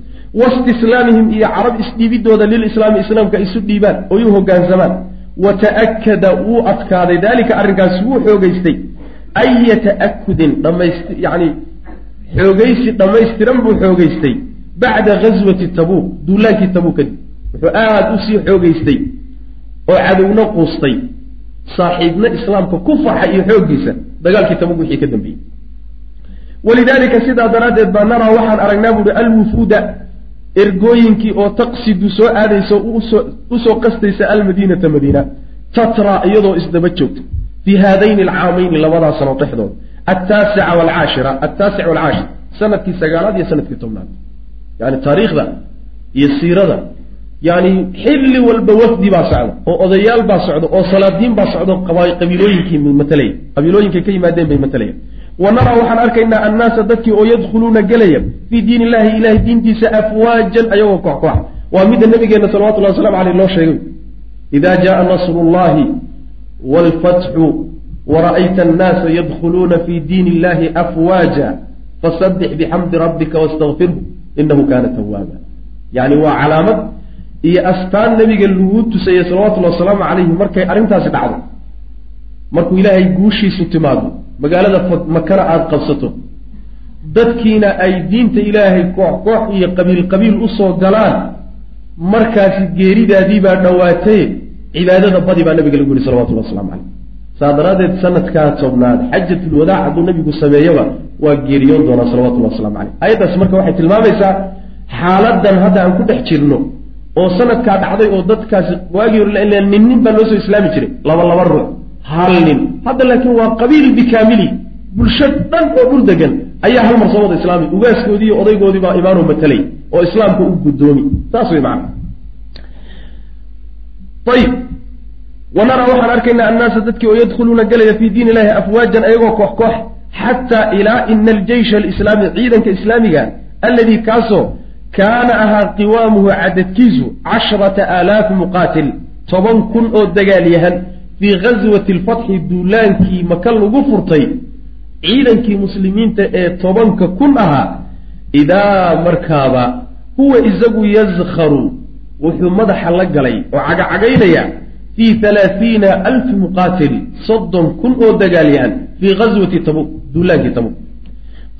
waistislaamihim iyo carab isdhiibidooda lilislaami islaamka isu dhiibaan oy u hogaansamaan. Wa ta'akada wuu adkaaday daalika arrinkaasi wuu xoogeystay aya ta'akudin dhamayst yani xoogaysi dhammaystiran buu xoogeystay bacda ghaswati tabuuq duulaankii tabuuq kadib. Wuxuu aada u sii xoogeystay oo cadowna quustay. Saaxiibna islaamka ku farxay iyo xooggiisa dagaalkii tabuuq wixii ka dambeeyey. Walidaalika sidaa daraaddeed baa naraa waxaan aragnaa buuhi alwufuuda ergooyinkii oo taqsidu soo aadaysa u soo qastaysa almadiinata madiina tatra iyadoo isdaba joogta. Fii haadayni alcaamayni labadaa sano dhexdooda attaasica walcaashira attaasic walcaashir sannadkii sagaalaad iyo sannadkii tobnaad yani taariikhda iyo siirada yani xilli walba wafdi baa socda oo odayaal baa socda oo salaadiin baa socda qabiilooyinkii matalaya qabiilooyinkay ka yimaadeen bay matalaya wa naraa waxaan arkaynaa annaasa dadkii oo yadkhuluuna gelaya fii diin illahi ilahay diintiisa afwaajan ayagoo koox koox. Waa midda nabigeena salawatullahi waslamu aleyh loo sheegay. Ida jaءa nasru llahi wاlfatxu wara'ayta annaasa yadkhuluuna fi diin illahi afwaaja fasabix bixamdi rabbika wastakfirhu inahu kana tawaaba yani waa calaamad iyo astaan nabiga laguu tusayay salawatullahi wasalaamu calayhi markay arrintaasi dhacdo markuu ilaahay guushiisu timaado magaalada makana aada qabsato dadkiina ay diinta ilaahay koox koox iyo qabiil qabiil u soo galaan markaasi geeridaadii baa dhowaatay cibaadada badi baa nabiga lagu yihi salawatullah waslamu caleyh saa daraaddeed sanadkaa tobnaad xajatulwadaac hadduu nabigu sameeyaba waa geeriyoon doonaa salawatullah waslamu caleyh ayaddaas marka waxay tilmaamaysaa xaaladan hadda aan ku dhex jirno oo sanadkaa dhacday oo dadkaasi waagii hore nin nin baa loo soo islaami jiray laba laba ruux hal nin. Hadda laakiin waa qabiil bikaamili bulsho dhan oo dhul degan ayaa hal mar soo wada islaamay ugaaskoodii iyo odaygoodii baa imaanoo matalay oo islaamka u guddoomi saas wey macana wanaraa waxaan arkaynaa annaasa dadkii oo yadkhuluuna galaya fii diin illahi afwaajan ayagoo koox koox xataa ilaa ina aljeysha alislaami ciidanka islaamiga alladii kaasoo kaana ahaa qiwaamuhu cadadkiisu casharata aalaafi muqaatil toban kun oo dagaalyahan fii ghaswati alfatxi duulaankii maka lagu furtay ciidankii muslimiinta ee tobanka kun ahaa idaa markaaba huwa isagu yaskharu wuxuu madaxa la galay oo cagacagaynaya fii halaathiina alfi muqaatil soddon kun oo dagaalyahan fii ghaswati tabuk duulaankii tabuk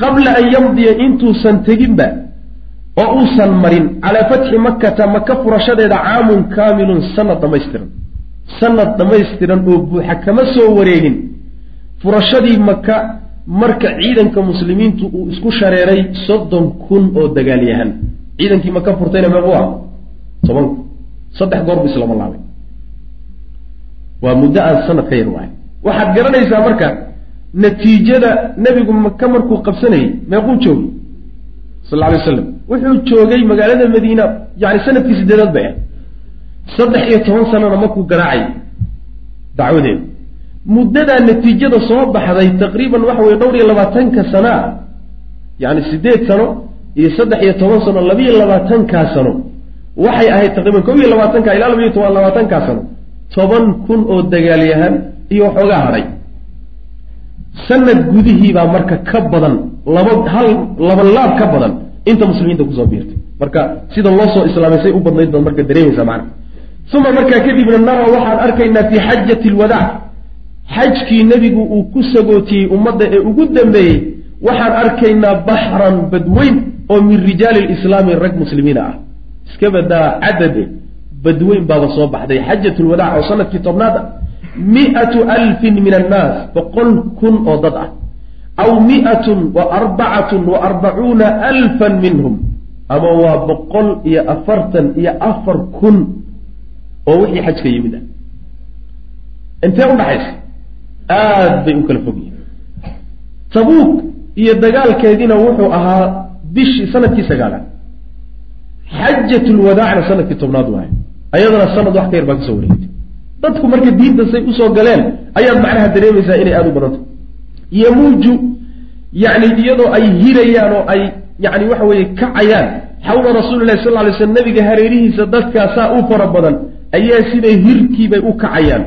qabla an yamdiya intuusan teginba oo uusan marin calaa fatxi makkata maka furashadeeda caamun kaamilun sanad dhammaystiran sanad dhammaystiran oo buuxa kama soo wareegin furashadii maka marka ciidanka muslimiintu uu isku shareeray soddon kun oo dagaalyahan ciidankii maka furtayna meequ ah toban saddex goor buu islama laabay waa muddo aan sanad ka yar waay. Waxaad garanaysaa marka natiijada nebigu maka markuu qabsanayay meequu joogay? Sal alay waslam wuxuu joogay magaalada madiina yani sannadkii sideedaad bay ah saddex iyo toban sanana markuu garaacay dacwadeeda muddadaa natiijada soo baxday taqriiban waxa weye dhowr iyo labaatanka sanaa yani sideed sano iyo saddex iyo toban sano labiiyo labaatankaa sano. Waxay ahayd taqriiban kob iyo labaatanka ilaa labiiyo toban labaatankaa sano toban kun oo dagaalyahan iyo waxoogaa hadhay sanad gudihiibaa marka ka badan laba hal laba laab ka badan inta muslimiinta ku soo biirtay. Marka sida loo soo islaamay say u badnayd baad marka dareemaysaa macana uma markaa kadibna nara waxaan arkaynaa fii xajati lwadaac xajkii nebigu uu ku sagootiyey ummadda ee ugu dambeeyey waxaan arkaynaa baxran badweyn oo min rijaali lislaami rag muslimiina ah. Iska badaa cadade badweyn baaba soo baxday. Xajat lwadaac oo sannadkii tobnaad ah miatu alfin min annaas boqol kun oo dad ah. Aw miatun wa arbacatun wa arbacuuna alfan minhum. Ama waa boqol iyo afartan iyo afar kun oo wixii xajka yimid ah. Intee udhaxaysa aada bay u kala fog yihiin tabuuk iyo dagaalkeediina wuxuu ahaa bishii sannadkii sagaalaad xajat lwadaacna sannadkii tobnaad waay ayadana sanad wax ka yar baa ka soo wareegtay. Dadku marka diinta say u soo galeen ayaad macnaha dareemaysaa inay aada u badanta yamuuju yani iyadoo ay hirayaan oo ay yani waxa weeye kacayaan xawla rasuuli lahi sal ly slm nabiga hareerihiisa dadkaasaa u fara badan ayaa siday hirkiibay u kacayaan.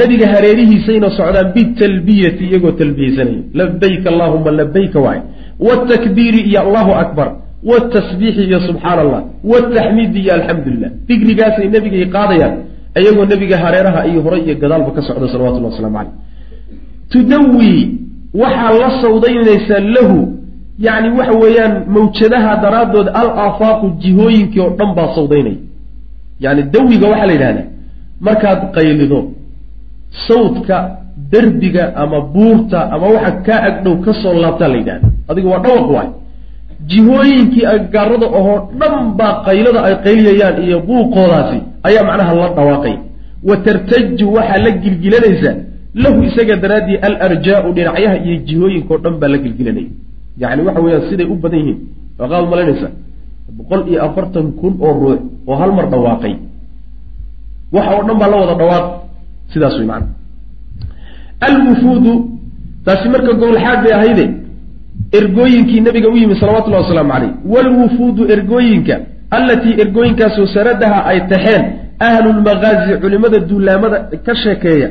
Nabiga hareerihiisayna socdaan bitalbiyati iyagoo talbiyeysanaya labayk allahuma labayka waay wtakbiiri iyo allahu akbar wtasbiixi iyo subxaana allah wtaxmiidi iyo alxamdu lilah digrigaasay nabigay qaadayaan ayagoo nabiga hareeraha iyo hore iyo gadaalba ka socda salawatullah waslamu caleyh tudawii waxaa la sawdaynaysaa lahu yani waxa weeyaan mawjadaha daraaddood al aafaaqu jihooyinkii oo dhan baa sawdaynaya. Yani dawiga waxaa la yidhahdaa markaad qaylido sawdka derbiga ama buurta ama waxa kaa agdhow ka soo laabtaa la yidhahda adiga waa dhawaq waay jihooyinkii aggaarada ohoo dhan baa qaylada ay qayliyayaan iyo buuqoodaasi ayaa macnaha la dhawaaqay. Wa tartaju waxaa la gilgilanaysa lahu isaga daraaddii alarjaau dhinacyaha iyo jihooyinkao dhan baa la gilgilanaya yani waxa weeyaan siday u badan yihiin. Aqaad malaynaysa. Boqol iyo afartan kun oo ruux oo hal mar dhawaaqay. Waxa oo dhan baa la wada dhawaaq. Sidaas wey macana alwufuudu taasi marka gobolxaad bay ahayde ergooyinkii nabiga u yimi salawatullahi wasalaamu caleyh waalwufuudu ergooyinka allatii ergooyinkaasoo saradaha ay taxeen ahlulmaqaazi culimada duulaamada ka sheekeeya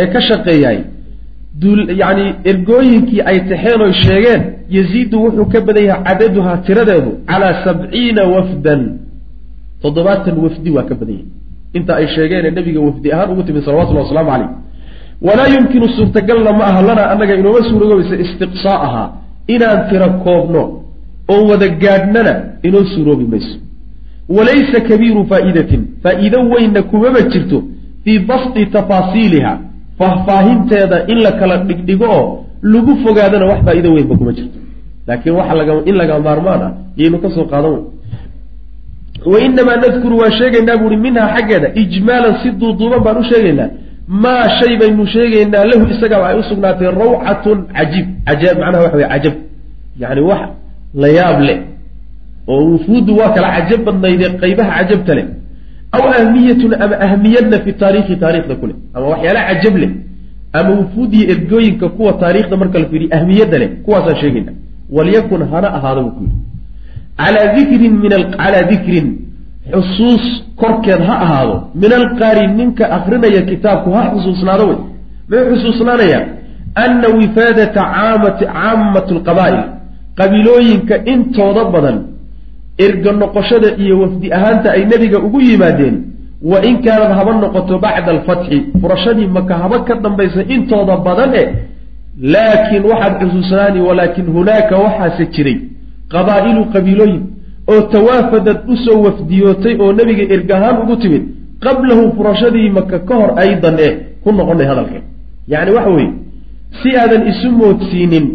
ee ka shaqeeyaay. Yani ergooyinkii ay taxeen oy sheegeen yaziidu wuxuu ka badan yahay cadaduhaa tiradeedu calaa sabciina wafdan. Toddobaatan wafdi waa ka badan yahay. Inta ay sheegeenee nabiga wafdi ahaan ugu timid salawatullahi wasalaamu caleyh walaa yumkinu suurtagalna ma aha lanaa annaga inooma suuroobaysa istiqsaa'ahaa inaan tiro koobno oon wada gaadhnana inoo suuroobi mayso. walaysa kabiiru faa'iidatin faa'iido weynna kumama jirto fii basti tafaasiiliha faahfaahinteeda in la kala dhigdhigo oo lagu fogaadana wax faa'iido weynba kuma jirto. laakiin waxa in laga maarmaan ah yaynu ka soo qaadan wa inamaa nadkuru waan sheegaynaa buuhi minhaa xaggeeda ijmaalan si duuduuban baan u sheegaynaa maa shay baynu sheegaynaa lahu isagaba ay u sugnaatay rawcatun cajiib. Cajaab macnaha waxa wey cajab yacni wax la yaab leh oo wufuuddu waa kala cajab badnaydee qaybaha cajabta leh. Aw ahmiyatun ama ahmiyadna fi taariikhi taarikhda ku leh. Ama waxyaala cajab leh. Ama wufuudiyo ergooyinka kuwa taariikhda marka la fiiriyo ahmiyadda leh. Kuwaasaan sheegayna walyakun hana ahaada buu ku yidhi. Calaa dikrin min calaa dikrin xusuus korkeed ha ahaado. Min alqaari ninka akrinaya kitaabku ha xusuusnaado wey. Muxuu xusuusnaanayaa? Ana wifaadata caamati caamati lqabaa'il qabiilooyinka intooda badan erga noqoshada iyo wafdi ahaanta ay nebiga ugu yimaadeen wa in kaanad haba noqoto bacda alfatxi furashadii maka haba ka dambaysa intooda badan e laakiin waxaad xusuusnaani walaakin hunaaka waxaase jiray. Qabaa'ilu qabiilooyin oo tawaafadad u soo wafdiyootay oo nebiga ergahaan ugu timid qablahu furashadii maka ka hor aydan e ku noqonay hadalkeen yacni waxa weeye si aadan isu moodsiinin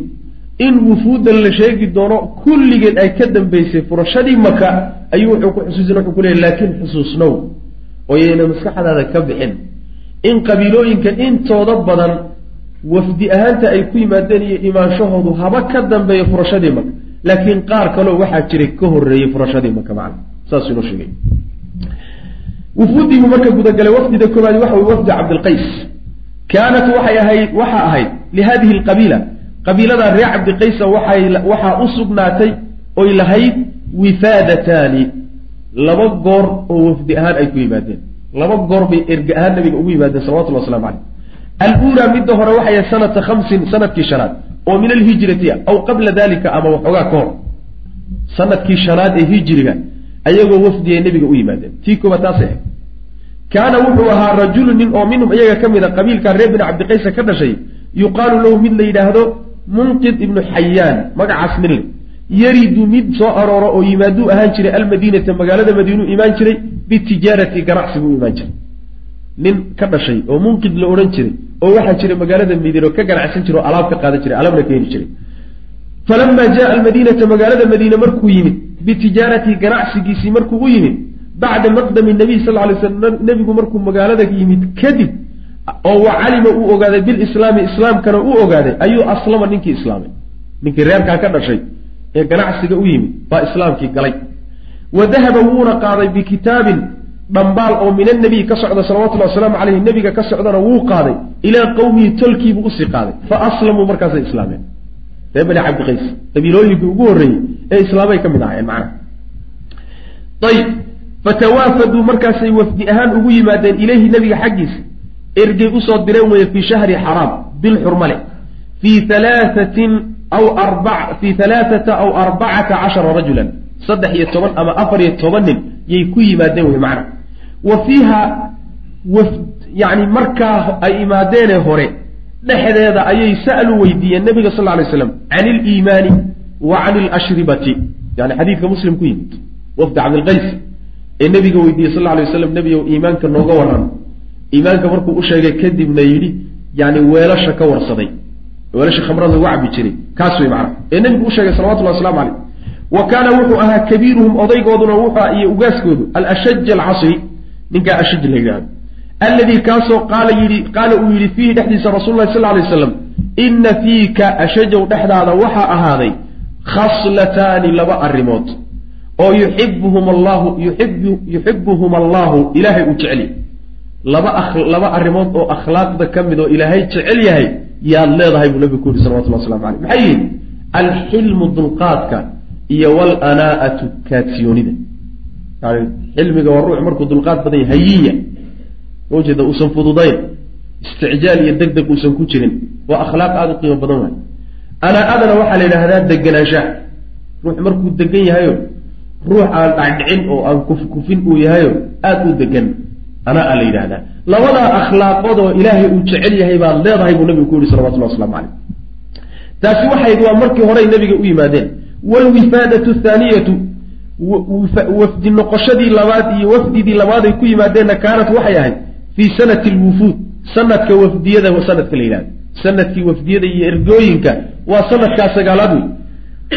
in wufuuddan la sheegi doono kulligeed ay ka dambaysay furashadii maka ayuu wuxuu ku xusuusin wuxuu ku leeyay laakiin xusuusnow oo yayna maskaxdaada ka bixin. In qabiilooyinka intooda badan wafdi ahaanta ay ku yimaadeen iyo imaanshahoodu haba ka dambeeya furashadii maka laakiin qaar kaleo waxaa jiray ka horreeyey furashadii maka macna saasuu inoo sheegay. Wufuudiibuu marka gudagalay wafdida koobaad waxa wey wafdi cabdilqays kaanat waxay ahayd waxaa ahayd lihadihi alqabiila. Qabiilada reer cabdiqaysa waxaa u sugnaatay oy lahayd wifaadataani. Laba goor oo wafdi ahaan ay ku yimaadeen. Laba goor bay erge ahaan nabiga ugu yimaadeen salawatullah waslamu caleyh aluulaa midda hore waxay sanata khamsin sannadkii shanaad. Oo min alhijrati aw qabla dalika ama waxoogaa ka hor sannadkii shanaad ee hijriga ayagoo wafdiya nebiga u yimaadeen. Tii koobaad taasay ahayd. Kaana wuxuu ahaa rajulu nin oo minhum iyaga ka mid a qabiilka reer bini cabdiqaysa ka dhashay yuqaalu lahu mid la yidhaahdo munqid ibnu xayaan magacaas nin le yaridu mid soo arooro oo yimaaduu ahaan jiray almadiinata magaalada madiinuu imaan jiray bitijaarati ganacsi buu imaan jiray nin ka dhashay oo munqid la odhan jiray oo waxaa jiray magaalada oo ka ganacsan jiray oo alaab ka qaadan jiray alaabna ka heli jiray. Falama jaa almadiinata magaalada madiine markuu yimid bitijaaratihi ganacsigiisii markuu u yimid bacda maqdami nabiy sal lay slam nebigu markuu magaalada yimid kadib oo wa calima uu ogaaday bilislaami islaamkana uu ogaaday ayuu aslama ninkii islaamay. Ninkii reerkaa ka dhashay ee ganacsiga u yimid baa islaamkii galay. Wa dahaba wuuna qaaday bikitaabin dhambaal oo min annabiy ka socda salawatullahi wasalaamu caleyhi nebiga ka socdana wuu qaaday. Ilaa qowmihi tolkiibuu u sii qaaday. Fa aslamuu markaasay islaameen. Ree bani cabdiqays qabiilooyinkii ugu horreeyey ee islaamay ka mid ahaayeen macnaha. Ayib fatawaafaduu markaasay wafdi ahaan ugu yimaadeen ileyhi nebiga xaggiisa. Ergey u soo direen weeye fii shahri xaraam bil xurmale. Fii halaatatin aw arba fii halaaata aw arbacata cashara rajulan. Saddex iyo toban ama afar iyo toban nin yay ku yimaadeen wey macna wa fiiha waf yacni markaa ay imaadeenee hore dhexdeeda ayay sa'lu weydiiyeen nabiga sal lay slam can iliimaani wa can ilashribati yani xadiidka muslim ku yimid wafdi cabdilqays ee nebiga weydiiyey sal lla lay waslam nebigow iimaanka nooga waran iimaanka markuu u sheegay kadibna yidhi yani weelasha ka warsaday weelasha khamrada lagu cabi jiray kaas wey macna. Ee nebigu u sheegay salawatullahi waslamu caleyh wa kaana wuxuu ahaa kabiiruhum odaygooduna wuxuu iyo ugaaskoodu alashaj alcasri ninkaa ashaj la yidhahdo alladii kaasoo qaala yidhi qaala uu yidhi fiihi dhexdiisa rasul lahi sal lay slam ina fiika ashajow dhexdaada waxaa ahaaday khaslataani laba arrimood oo yuxibuhum allahu yuxibuhum allahu ilaahay uu jecel yahay. Laba laba arrimood oo akhlaaqda ka mid oo ilaahay jecel yahay yaad leedahay buu nabigu ku yidhi salawatullah waslamu caleyh maxay yihiin alxilmu dulqaadka iyo walanaa'atu kaadsiyoonida yani xilmiga waa ruux markuu dulqaad badan yahay hayinya ujeeda uusan fududayn isticjaal iyo deg deg uusan ku jirin. Waa akhlaaq aada u qiimo badan waay. Anaa-adana waxaa la yidhahdaa deganaanshaha ruux markuu degan yahayo ruux aan dhacdhicin oo aan kufkufin uu yahayo aada u degan anaa la yidhahdaa labadaa akhlaaqood oo ilaahay uu jecel yahay baad leedahay buu nabigu ku yihi salawatullah waslamu caleyh taasi waxayd waa markii horey nabiga u yimaadeen. Wlwifaadatu thaaniyatu wafdi noqoshadii labaad iyo wafdidii labaad ay ku yimaadeenna kaanat waxay ahayd fii sanati lwufuud sanadka wafdiyada sanadka la yidhahdo sannadkii wafdiyada iyo ergooyinka waa sanadkaa sagaalaad wey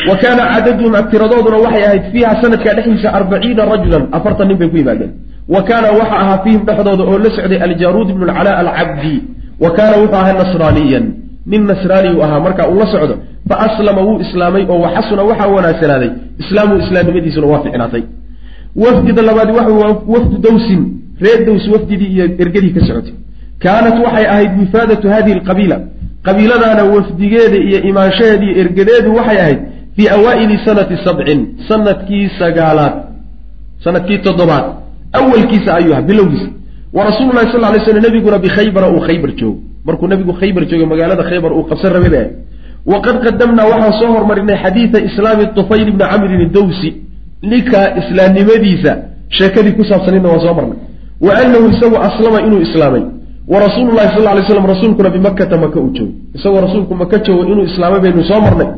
wa kaana cadaduhum tiradooduna waxay ahayd fiiha sanadkaa dhexdiisa arbaciina rajulan afartan nin bay ku yimaadeen. Wa kaana waxa ahaa fiihim dhexdooda oo la socday aljaruud ibnu lcalaa alcabdi. Wa kaana wuxuu ahaa nasraaniyan nin nasraani uu ahaa markaa uu la socdo fa aslama wuu islaamay oo waxasuna waxaa wanaagsanaaday islaamu islaamnimadiisuna waa ficnaatay wafdida labaadi waxa wafdu dawsin reer daws wafdidii iyo ergadii ka socotay. Kaanat waxay ahayd wifaadatu hadihi alqabiila qabiiladaana wafdigeeda iyo imaanshaheeda iyo ergadeedu waxay ahayd fii awaa'ili sanati sabcin sannadkii sagaalaad sannadkii toddobaad awalkiisa ayuu ahaa bilowgiisa. Wa rasuululahi sal lay slam nebiguna bikhaybara uu khaybar joogo markuu nebigu khaybar joogay magaalada khaybar uu qabsan rabay bay waqad qadamnaa waxaan soo hormarinay xadiida islaami tufayl ibni camrin idawsi ninka islaamnimadiisa sheekadii ku saabsanidna waan soo marnay. Wa anahu isagu aslama inuu islaamay. Wa rasuulu lahi sal lay slam rasuulkuna bimakkata maka uu joogo. Isagoo rasuulku maka joogo inuu islaamay baynu soo marnay.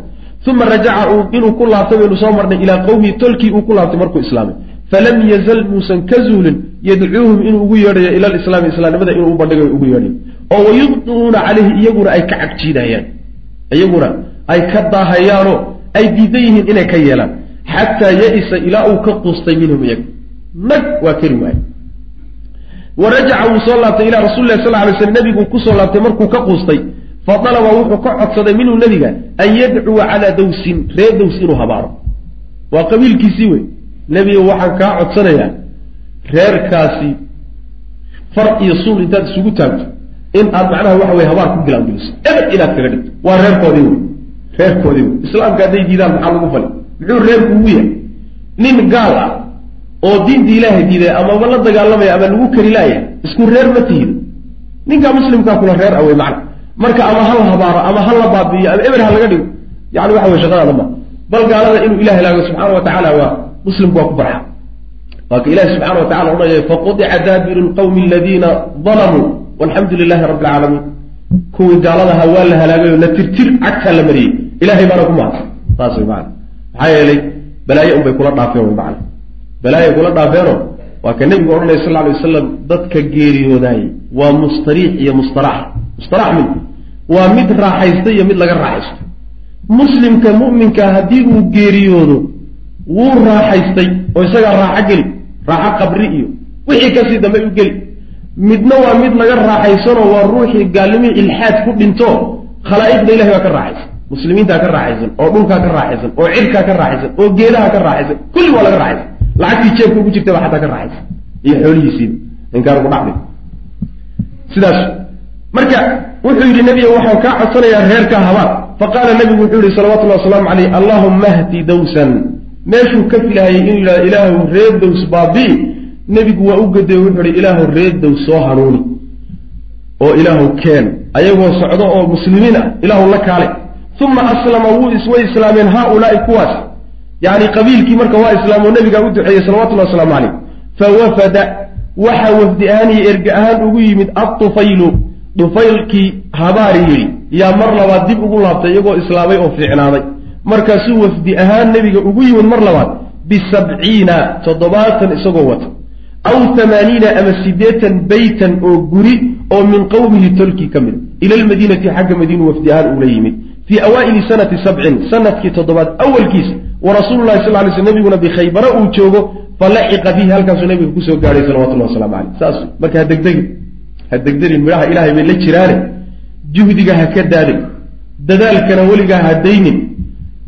Uma rajaca inuu ku laabtay baynu soo marnay ilaa qowmihi tolkii uu ku laabtay markuu islaamay. Falam yazal muusan ka zuulin yadcuuhum inuu ugu yeedhayo ila lislaami islaamnimada inuu u bandhigayo ugu yeedhayo oo wayubdiuuna caleyhi iyaguna ay ka cagjiidayaan iyaguna ay ka daahayaanoo ay diidan yihiin inay ka yeelaan. Xataa ya-isa ilaa uu ka quustay minhum iyaga nag waa kari waaye. Wa rajaca wuu soo laabtay ilaa rasuli lah sal lay slam nebiguu ku soo laabtay markuu ka quustay. Fa dalaba wuxuu ka codsaday minhu nebiga an yadcuwa calaa dawsin reer daws inuu habaaro. Waa qabiilkiisii wey nebiga waxaan kaa codsanayaa reerkaasi far iyo suul intaad isugu taagto in aad macnaha waxa weye habaar ku gilaangeliso ebed inaad kaga dhigto. Waa reerkoodii wey reerkoodii wey islaamka hadday diidaan maxaa lagu fali muxuu reerku ugu yahay? Nin gaal ah oo diinta ilaahay diiday amaba la dagaalamaya ama lagu kari laaya isku reer ma tihido ninkaa muslimkaa kula reer ah wey macna. Marka ama ha la habaaro ama ha la baabi'iyo ama eber ha laga dhigo yani waxa wey shaqadaada ma bal gaalada inuu ilahay laago subxaana wa tacaala waa muslimku waa ku farxa waa ka ilahi subxana wa tacala odhanaya faqudica daabiru lqawmi aladiina dalamuu walxamdu lilahi rabbi alcaalamiin kuwii gaaladaha waa la halaagay oo la tirtir cagtaa la mariyey. Ilahay baana ku mahadsan saas wey maana maxaa yeelay balaaye unbay kula dhaafeen wey macana balaaye kula dhaafeenoo waa ka nebigu odhanaya sal alay wasalam dadka geeriyoodaayey waa mustariix iyo mustarax mustarax mid waa mid raaxaysta iyo mid laga raaxaysto. Muslimka mu'minka haddii uu geeriyoodo wuu raaxaystay oo isagaa raaxo geli raaxo qabri iyo wixii ka sii dambe u geli midna waa mid laga raaxaysanoo waa ruuxii gaalnimii ilxaad ku dhinto khalaa'iqda ilahay baa ka raaxaysan muslimiintaa ka raaxaysan oo dhulkaa ka raaxaysan oo cirkaa ka raaxaysan oo geedaha ka raaxaysan kulli waa laga raaxaysan. Lacagtii jeebka ugu jirtaba xataa ka raaxaysan iyo xoolihiisiiba inkaan ugu dhacday. Sidaas marka wuxuu yidhi nebiga waxaan kaa codsanayaa reerkaa habaar faqaala nebigu wuxuu yihi salawatullahi wasalaamu caleyh allahuma hdi dawsan. Meeshuu ka filahayay inuu yidhahdo ilaahu reer dows baabii nebigu waa u gaday wuxuu ihi ilaahu reer dows soo hanuuni oo ilaahu keen ayagoo socdo oo muslimiin ah ilaahu la kaale. Uma aslama way islaameen haaulaai kuwaas. Yani qabiilkii marka waa islaamoo nebigaa u duceeyey salawatullahi wasalaamu caleyh fawafada waxaa wafdi ahaan iyo erge ahaan ugu yimid adufaylu dufaylkii habaari yidhi yaa mar labaad dib ugu laabtay iyagoo islaamay oo fiicnaaday. Markaasuu wafdi ahaan nebiga ugu yimid mar labaad bisabciina toddobaatan isagoo wata aw tamaaniina ama siddeetan beytan oo guri oo min qowmihi tolkii ka mid ila lmadiinati xagga madiinu wafdi ahaan uula yimid fii awaa'ili sanati sabcin sannadkii toddobaad awalkiisa wa rasuululahi sal lay sl nebiguna bikhaybara uu joogo falaxiqa bihi halkaasuu nebiga ku soo gaadhay salawatullahi waslamu caleyh saas marka ha degdegin ha degdegin midhaha ilahay bay la jiraane juhdiga ha ka daadin dadaalkana weligaa ha daynin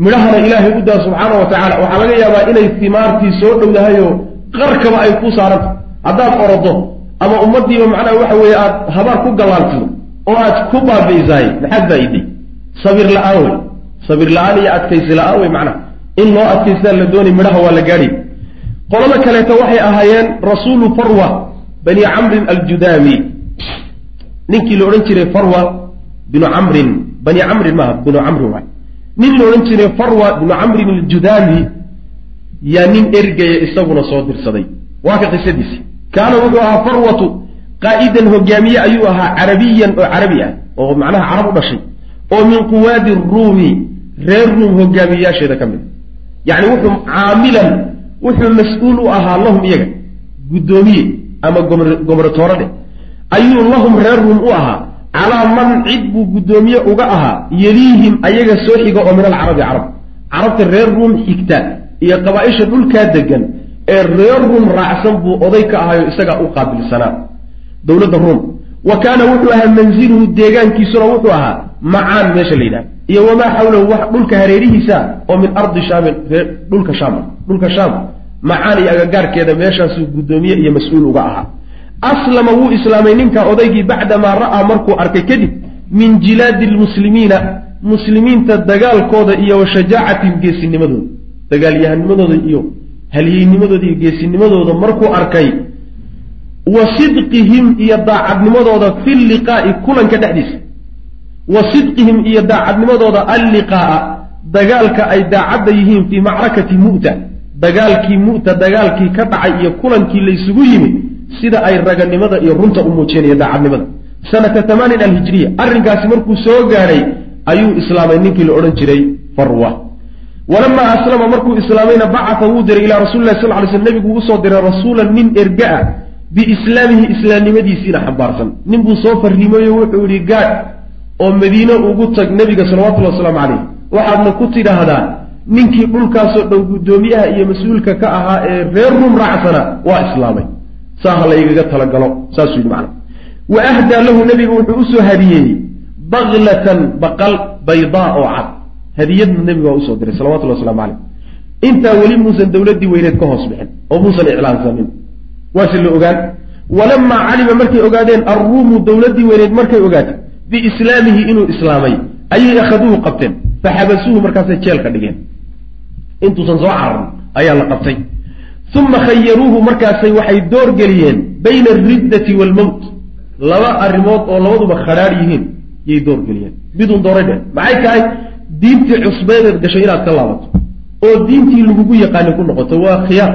midhahana ilaahay u daa subxaana wa tacala waxaa laga yaabaa inay timaartii soo dhowdahayoo qarkaba ay ku saaranta. Haddaad orodo ama ummadiiba macnaha waxa weeye aad habaar ku gallaaltido oo aad ku baabi'isaay maxaad faa'iday sabir la'aan wey sabir la'aan iyo adkaysi la'aan wey macnaha. In loo adkaystaa la doonay midhaha waa la gaadhi. Qolada kaleeto waxay ahaayeen rasuulu farwa bani camrin aljudaami. Ninkii la odhan jiray farwa binu camrin bani camrin maaha binu camrin nin la odhan jiray farwa binu camrin aljudaami yaa nin ergaya isaguna soo dirsaday. Waa ka qisadiisi kaana wuxuu ahaa farwatu qaa'idan hogaamiye ayuu ahaa carabiyan oo carabi ah oo macnaha carab u dhashay oo min quwaadi ruumi reer ruum hogaamiyeyaasheeda ka mid yacni wuxuu caamilan wuxuu mas'uul u ahaa lahum iyaga guddoomiye ama gomratoore dheh ayuu lahum reer ruum u ahaa calaa man cid buu guddoomiye uga ahaa yeliihim ayaga soo xiga oo min alcarabi carab. Carabta reer ruum xigta iyo qabaa-isha dhulkaa degan ee reer ruum raacsan buu oday ka ahayo isagaa u qaabilsanaa. Dowladda ruum wa kaana wuxuu ahaa manziluhu deegaankiisuna wuxuu ahaa macaan meesha la yidhahdo iyo wamaa xawlahu wax dhulka hareerihiisa oo min ardi shaamin dhulka shaam dhulka shaam macaan iyo agagaarkeeda meeshaasuu guddoomiye iyo mas'uul uga ahaa. Aslama wuu islaamay ninka odaygii bacdamaa ra'aa markuu arkay kadib min jilaadi lmuslimiina muslimiinta dagaalkooda iyo wa shajaacatihim geesinimadooda dagaalyahanimadooda iyo halyeynimadooda iyo geesinimadooda markuu arkay wa sidqihim iyo daacadnimadooda fi liqaa'i kulanka dhexdiisa. Wa sidqihim iyo daacadnimadooda alliqaa'a dagaalka ay daacadda yihiin fii macrakati mu'ta dagaalkii mu'ta dagaalkii ka dhacay iyo kulankii laysugu yimid sida ay raganimada iyo runta u muujinaya daacadnimada. Sanata tamaanin alhijriya arrinkaasi markuu soo gaadhay ayuu islaamay ninkii la odhan jiray farwa walamaa aslama markuu islaamayna bacata wuu diray ilaa rasuli lah sal ly sl nebigu u soo diray rasuulan nin erga ah biislaamihi islaamnimadiisiina xambaarsan. Nin buu soo fariimayo wuxuu yihi gaadh oo madiine ugu tag nebiga salawatullhi wasalaamu caleyh waxaadna ku tidhaahdaa ninkii dhulkaasoo dhow guddoomiyaha iyo mas'uulka ka ahaa ee reer rum raacsana waa islaamay. Saa ha laygaga talagalo saasuu yidhi macna. Wa ahdaa lahu nebigu wuxuu u soo hadiyeeyey baklatan baqal baydaa oo cad hadiyadna nebigu waa u soo diray salawatullah waslamu caleyh intaa weli muusan dowladdii weyneed ka hoos bixin oo muusan iclaansanin waase la ogaan walamaa calima markay ogaadeen alruumu dowladdii weyneed markay ogaatay biislaamihi inuu islaamay ayay akhaduuhu qabteen faxabasuuhu markaasay jeel ka dhigeen. Intuusan soo cararin ayaa la qabtay. Uma khayaruuhu markaasay waxay door geliyeen bayna alriddati waalmowt laba arrimood oo labaduba khadhaadh yihiin yay door geliyeen. Midun dooray dheh maxay tahay diintii cusbeedeed gashay inaad ka laabato oo diintii lagugu yaqaanin ku noqoto waa khiyaar.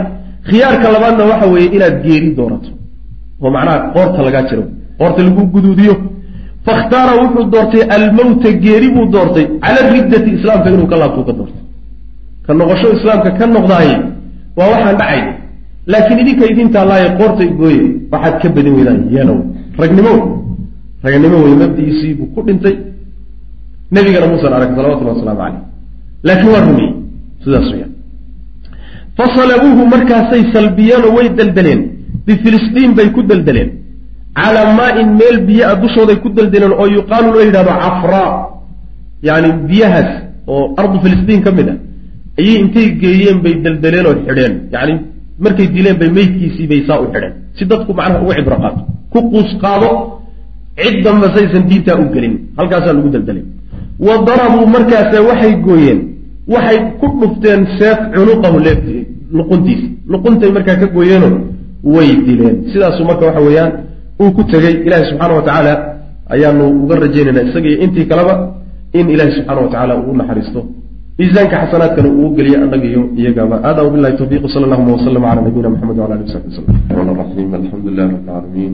Khiyaarka labaadna waxa weeye inaad geeri doorato. Oo macnaha qoorta lagaa jiro qoorta lagu guduudiyo. Fakhtaara wuxuu doortay almowta geeri buu doortay cala riddati islaamka inuu ka laabtuu ka doortay. Ka noqosho islaamka ka noqdaaye waa waxaan dhacay. Laakiin idinka idin taallaaye qoorta gooye waxaad ka badin weydaan yeelow. Ragnimo ragnimo wey mabdiisii buu ku dhintay nebigana muusan arag salawatullah wasalaamu caleyh laakiin waa rumiyey sidaas weyaan fasalabuuhu markaasay salbiyeenoo way deldeleen bifilistiin bay ku deldeleen calaa maa-in meel biyo a dushooday ku deldeleen oo yuqaalu loo yidhahdo cafraa yacni biyahaas oo ardu filistiin ka mid a ayay intay geeyeen bay deldeleen oo xidheen. Yacni markay dileen bay meydkiisii bay saa u xidheen. Si dadku macnaha uga cibro qaato. Ku quus qaado cid damba saysan diintaa u gelin. Halkaasaa lagu deldelay wa darabuu markaase waxay gooyeen waxay ku dhufteen seef cunuqahu leefti luquntiisa. Luquntay markaa ka gooyeeno way dileen. Sidaasuu marka waxa weeyaan uu ku tegey ilaahay subxaana wa tacaala ayaanu uga rajaynaynaa isaga iyo intii kaleba in ilahi subxaana wa tacala uu naxariisto. Miisaanka xasanaadkana uu geliyo annaga iyo iyagaba hada wabilahi tawfiq sal allahuma waslama cala nabiyina maxamed wala ali w saxbi waslm raxman raxiim alxamdu lilah rabbi alcaalamiin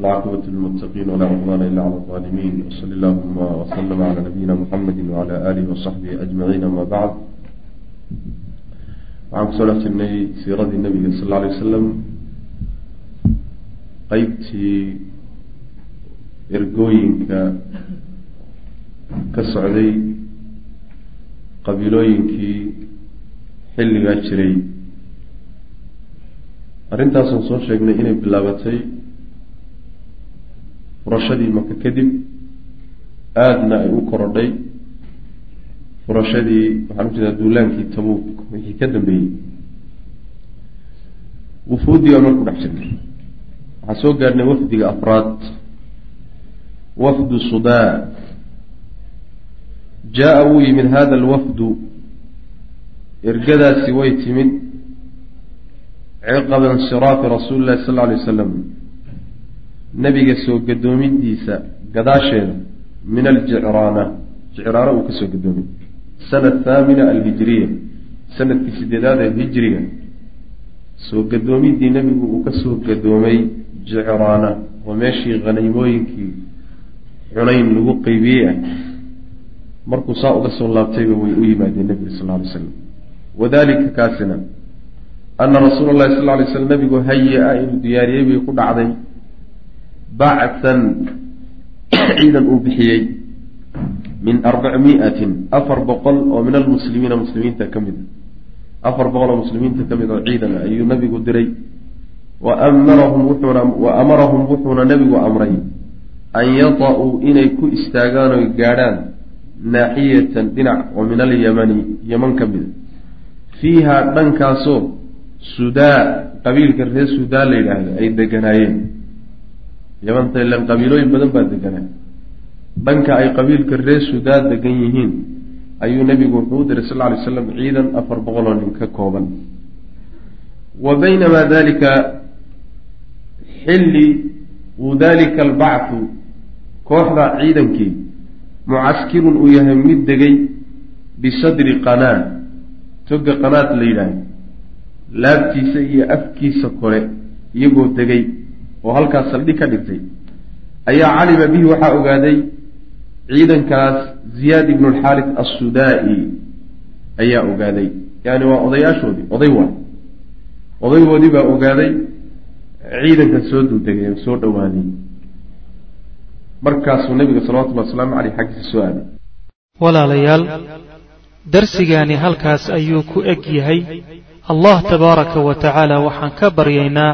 العالمين والعاقبة للمتقين ولا عدوان إلا على الظالمين وصلى اللهم وسلم على نبينا محمد وعلى آله وصحبه أجمعين أما بعد waxaan kusoo dhex jirnay siiradii nabiga sal alla alay wasalam qeybtii ergooyinka ka socday qabiilooyinkii xilligaa jiray arrintaasaan soo sheegnay inay bilaabatay furashadii maka kadib aadna ay u korodhay. Furashadii waxaan u jeedaa duulaankii tabuuk wixii ka dambeeyey. Wufuuddii baa marku dhex jirnay waxaan soo gaadhnay wafdiga afraad. Wafdu sudaa jaa-a wuu yimid hada alwafdu ergadaasi way timid. Ciqaba insiraafi rasuuli llahi sal lla alay wasalam nebiga soo gadoomidiisa gadaasheeda min aljicraana. Jicraana uu ka soo gadoomay sana thaamina alhijiriya sannadkii sideedaad ee hijriga. Soo gadoomidii nebigu uu ka soo gadoomay jicraana. Oo meeshii khaniimooyinkii xunayn lagu qeybiyey ah. Markuu saa uga soo laabtayba way u yimaadeen nebiga sal alay slam wadalika kaasina ana rasuula llahi sal lla alay slam nebigu haya-a inuu diyaariyey bay ku dhacday bacthan ciidan uu bixiyey min arbac miatin afar boqol oo min almuslimiina muslimiinta ka mid. A afar boqol oo muslimiinta ka mid oo ciidan ayuu nabigu diray. Wa amarahum wuxuuna wa amarahum wuxuuna nebigu amray an yata-uu inay ku istaagaan oy gaadhaan naaxiyatan dhinac oo min alyamani yaman ka mida fiihaa dhankaasoo sudaa qabiilka reer sudaa la yidhaahdo ay deganaayeen yamanta ilan qabiilooyin badan baa deganaa dhanka ay qabiilka reer sudaa degan yihiin ayuu nebigu wuxuu u diray sal alay slam ciidan afar boqol oo nin ka kooban. Wa baynamaa dalika xilli uu dalika albacthu kooxda ciidankii mucaskirun uu yahay mid degay bisadri qanaa toga qanaad la yidhaahdo laabtiisa iyo afkiisa kore iyagoo degay oo halkaas saldhig ka dhigtay ayaa calima bihi waxaa ogaaday ciidankaas ziyaad ibnu alxaaris assudaa-i ayaa ogaaday. Yani waa odayaashoodii oday waay odaygoodii baa ogaaday ciidanka soo duldegay soo dhowaaday markaasuu nabiga salawatullahi wasalaamu caleyh xaggiisa soo aaday. Walaalayaal darsigaani halkaas ayuu ku eg yahay. Allah tabaaraka wa tacaala waxaan ka baryaynaa